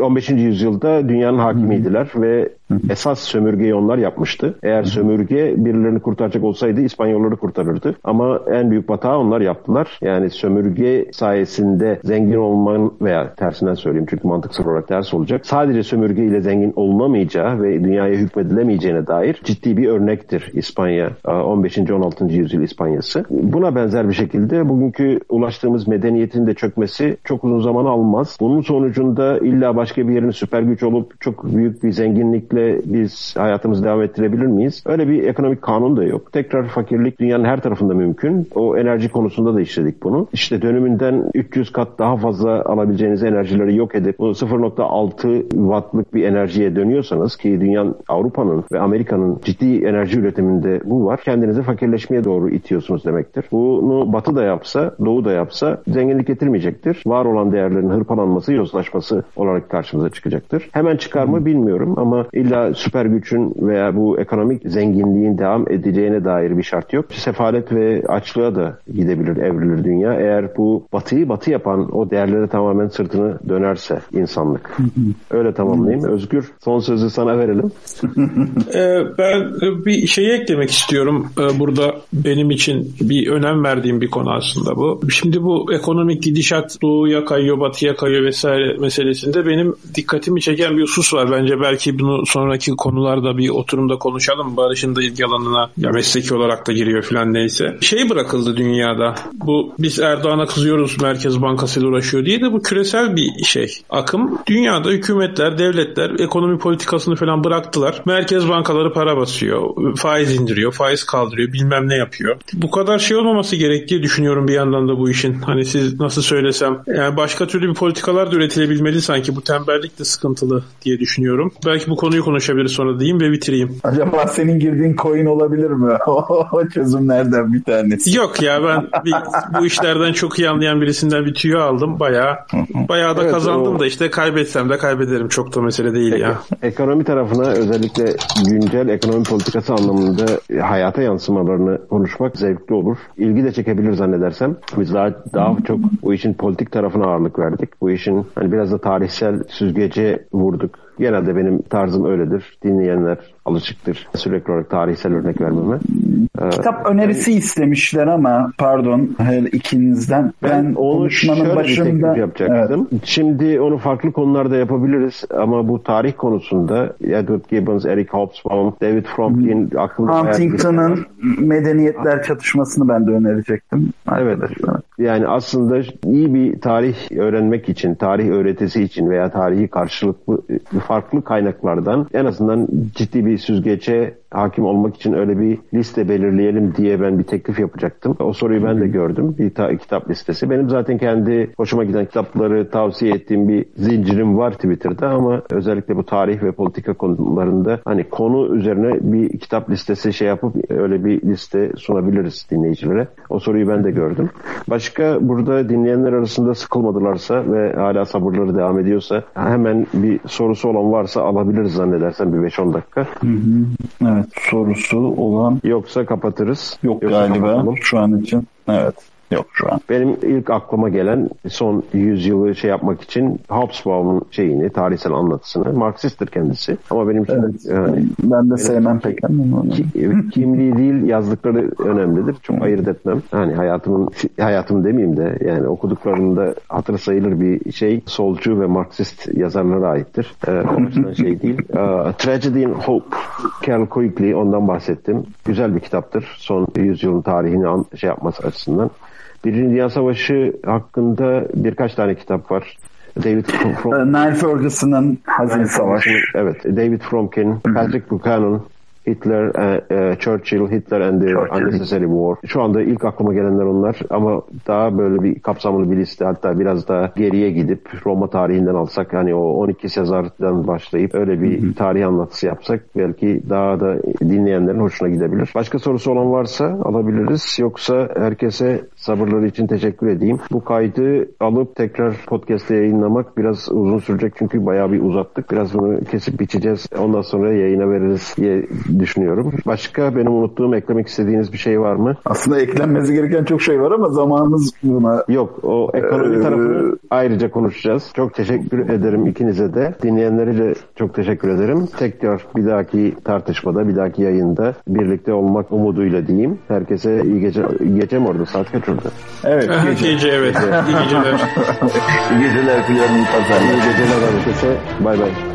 15. E, yüzyılda dünyanın hakimiydiler ve esas sömürgeyi onlar yapmıştı. Eğer sömürge birilerini kurtaracak olsaydı İspanyolları kurtarırdı. Ama en büyük hata onlar yaptılar. Yani sömürge sayesinde zengin olman veya tersinden söyleyeyim çünkü mantıksal olarak ters olacak. Sadece sömürge ile zengin olunamayacağı ve dünyaya hükmedilemeyeceğine dair ciddi bir örnektir İspanya 15. 16. yüzyıl İspanyası. Buna benzer bir şekilde bugünkü ulaştığımız medeniyetin de çökmesi çok uzun zaman almaz. Bunun sonucunda illa başka bir yerin süper güç olup çok büyük bir zenginlikle biz hayatımızı devam ettirebilir miyiz? Öyle bir ekonomik kanun da yok. Tekrar fakirlik dünyanın her tarafında mümkün. O enerji konusunda da işledik bunu. İşte dönümünden 300 kat daha fazla alabileceğiniz enerjileri yok edip bunu 0.6 wattlık bir enerjiye dönüyorsanız ki dünyanın Avrupa'nın ve Amerika'nın ciddi enerji üretiminde bu var. Kendinizi fakirleşmeye doğru itiyorsunuz demektir. Bunu Batı da yapsa, Doğu da yapsa zenginlik getirmeyecektir. Var olan değerlerin hırpalanması, yozlaşması olarak karşımıza çıkacaktır. Hemen çıkar mı bilmiyorum ama illa süper gücün veya bu ekonomik zenginliğin devam edeceğine dair bir şart yok. Sefalet ve açlığa da gidebilir, evrilir dünya. Eğer bu batıyı batı yapan o değerlere tamamen sırtını dönerse insanlık. Öyle tamamlayayım. Özgür son sözü sana verelim. Ee, ben bir şeyi eklemek istiyorum. Ee, burada benim için bir önem verdiğim bir konu aslında bu. Şimdi bu ekonomik gidişat doğuya kayıyor, batıya kayıyor vesaire meselesinde benim dikkatimi çeken bir husus var. Bence belki bunu sonraki konularda bir oturumda konuşalım. Barış'ın da ilgi alanına ya mesleki olarak da giriyor falan neyse. Şey bırakıldı dünyada. Bu biz Erdoğan'a kızıyoruz Merkez Bankası ile uğraşıyor diye de bu küresel bir şey. Akım. Dünyada hükümetler, devletler ekonomi politikasını falan bıraktılar. Merkez bankaları para basıyor. Faiz indiriyor, faiz kaldırıyor, bilmem ne yapıyor. Bu kadar şey olmaması gerektiği düşünüyorum bir yandan da bu işin. Hani siz nasıl söylesem. Yani başka türlü bir politikalar da üretilebilmeli sanki. Bu tembellik de sıkıntılı diye düşünüyorum. Belki bu konuyu konuşabiliriz sonra diyeyim ve bitireyim. Acaba senin girdiğin coin olabilir mi? o çözümlerden bir tanesi. Yok ya ben bir, bu işlerden çok iyi anlayan birisinden bir tüyo aldım. Bayağı bayağı da evet, kazandım o... da işte kaybetsem de kaybederim. Çok da mesele değil ya. Ekonomi tarafına özellikle güncel ekonomi politikası anlamında hayata yansımalarını konuşmak zevkli olur. İlgi de çekebilir zannedersem. Biz daha, daha çok bu işin politik tarafına ağırlık verdik. Bu işin hani biraz da tarihsel süzgece vurduk. Genelde benim tarzım öyledir. Dinleyenler alışıktır sürekli olarak tarihsel örnek vermeme. Ee, Kitap önerisi yani, istemişler ama pardon her ikinizden. Ben, ben onu konuşmanın başında yapacaktım. Evet. Şimdi onu farklı konularda yapabiliriz ama bu tarih konusunda Edward Gibbons, Eric Hobsbawm, David Fromkin aklımda Huntington'ın medeniyetler çatışmasını ben de önerecektim. Evet. Yani aslında iyi bir tarih öğrenmek için, tarih öğretisi için veya tarihi karşılıklı farklı kaynaklardan en azından ciddi bir süzgece hakim olmak için öyle bir liste belirleyelim diye ben bir teklif yapacaktım. O soruyu ben de gördüm. Bir ta- kitap listesi. Benim zaten kendi hoşuma giden kitapları tavsiye ettiğim bir zincirim var Twitter'da ama özellikle bu tarih ve politika konularında hani konu üzerine bir kitap listesi şey yapıp öyle bir liste sunabiliriz dinleyicilere. O soruyu ben de gördüm. Başka burada dinleyenler arasında sıkılmadılarsa ve hala sabırları devam ediyorsa hemen bir sorusu olan varsa alabiliriz zannedersem bir 5-10 dakika. Hı hı. Evet sorusu olan yoksa kapatırız. Yok yoksa galiba kapatalım. şu an için. Evet. Yok şu an. Benim ilk aklıma gelen son yüzyılı şey yapmak için Hobsbawm'un şeyini, tarihsel anlatısını. Marksisttir kendisi. Ama benim için evet, yani, ben de sevmem pek ki, kimliği değil yazdıkları önemlidir. Çok ayırt etmem. Hani hayatımın hayatım demeyeyim de yani okuduklarında hatır sayılır bir şey solcu ve Marksist yazarlara aittir. Ee, o yüzden şey değil. Uh, Tragedy in Hope. Carol Quigley ondan bahsettim. Güzel bir kitaptır. Son yüzyılın tarihini şey yapması açısından. Birinci Dünya Savaşı hakkında birkaç tane kitap var. David Fromkin. Niall Ferguson'ın Hazin Savaş. Evet. David Fromkin, Patrick Buchanan, Hitler, e, e, Churchill, Hitler and the Churchill. Unnecessary War. Şu anda ilk aklıma gelenler onlar ama daha böyle bir kapsamlı bir liste hatta biraz daha geriye gidip Roma tarihinden alsak hani o 12 Sezar'dan başlayıp öyle bir Hı-hı. tarih anlatısı yapsak belki daha da dinleyenlerin hoşuna gidebilir. Başka sorusu olan varsa alabiliriz. Yoksa herkese sabırları için teşekkür edeyim. Bu kaydı alıp tekrar podcast'te yayınlamak biraz uzun sürecek çünkü bayağı bir uzattık. Biraz bunu kesip biçeceğiz. Ondan sonra yayına veririz diye düşünüyorum. Başka benim unuttuğum eklemek istediğiniz bir şey var mı? Aslında eklenmesi gereken çok şey var ama zamanımız buna Yok o ekonomi Ee, tarafını ayrıca konuşacağız. Çok teşekkür ederim ikinize de. Dinleyenlere de çok teşekkür ederim. Tekrar bir dahaki tartışmada, bir dahaki yayında birlikte olmak umuduyla diyeyim. Herkese iyi gece. Gece mi orada? Saat kaç orada? Evet. Gece, Gece. evet. İyi geceler. İyi geceler filan iyi pazarlar. İyi geceler herkese. Bay bay.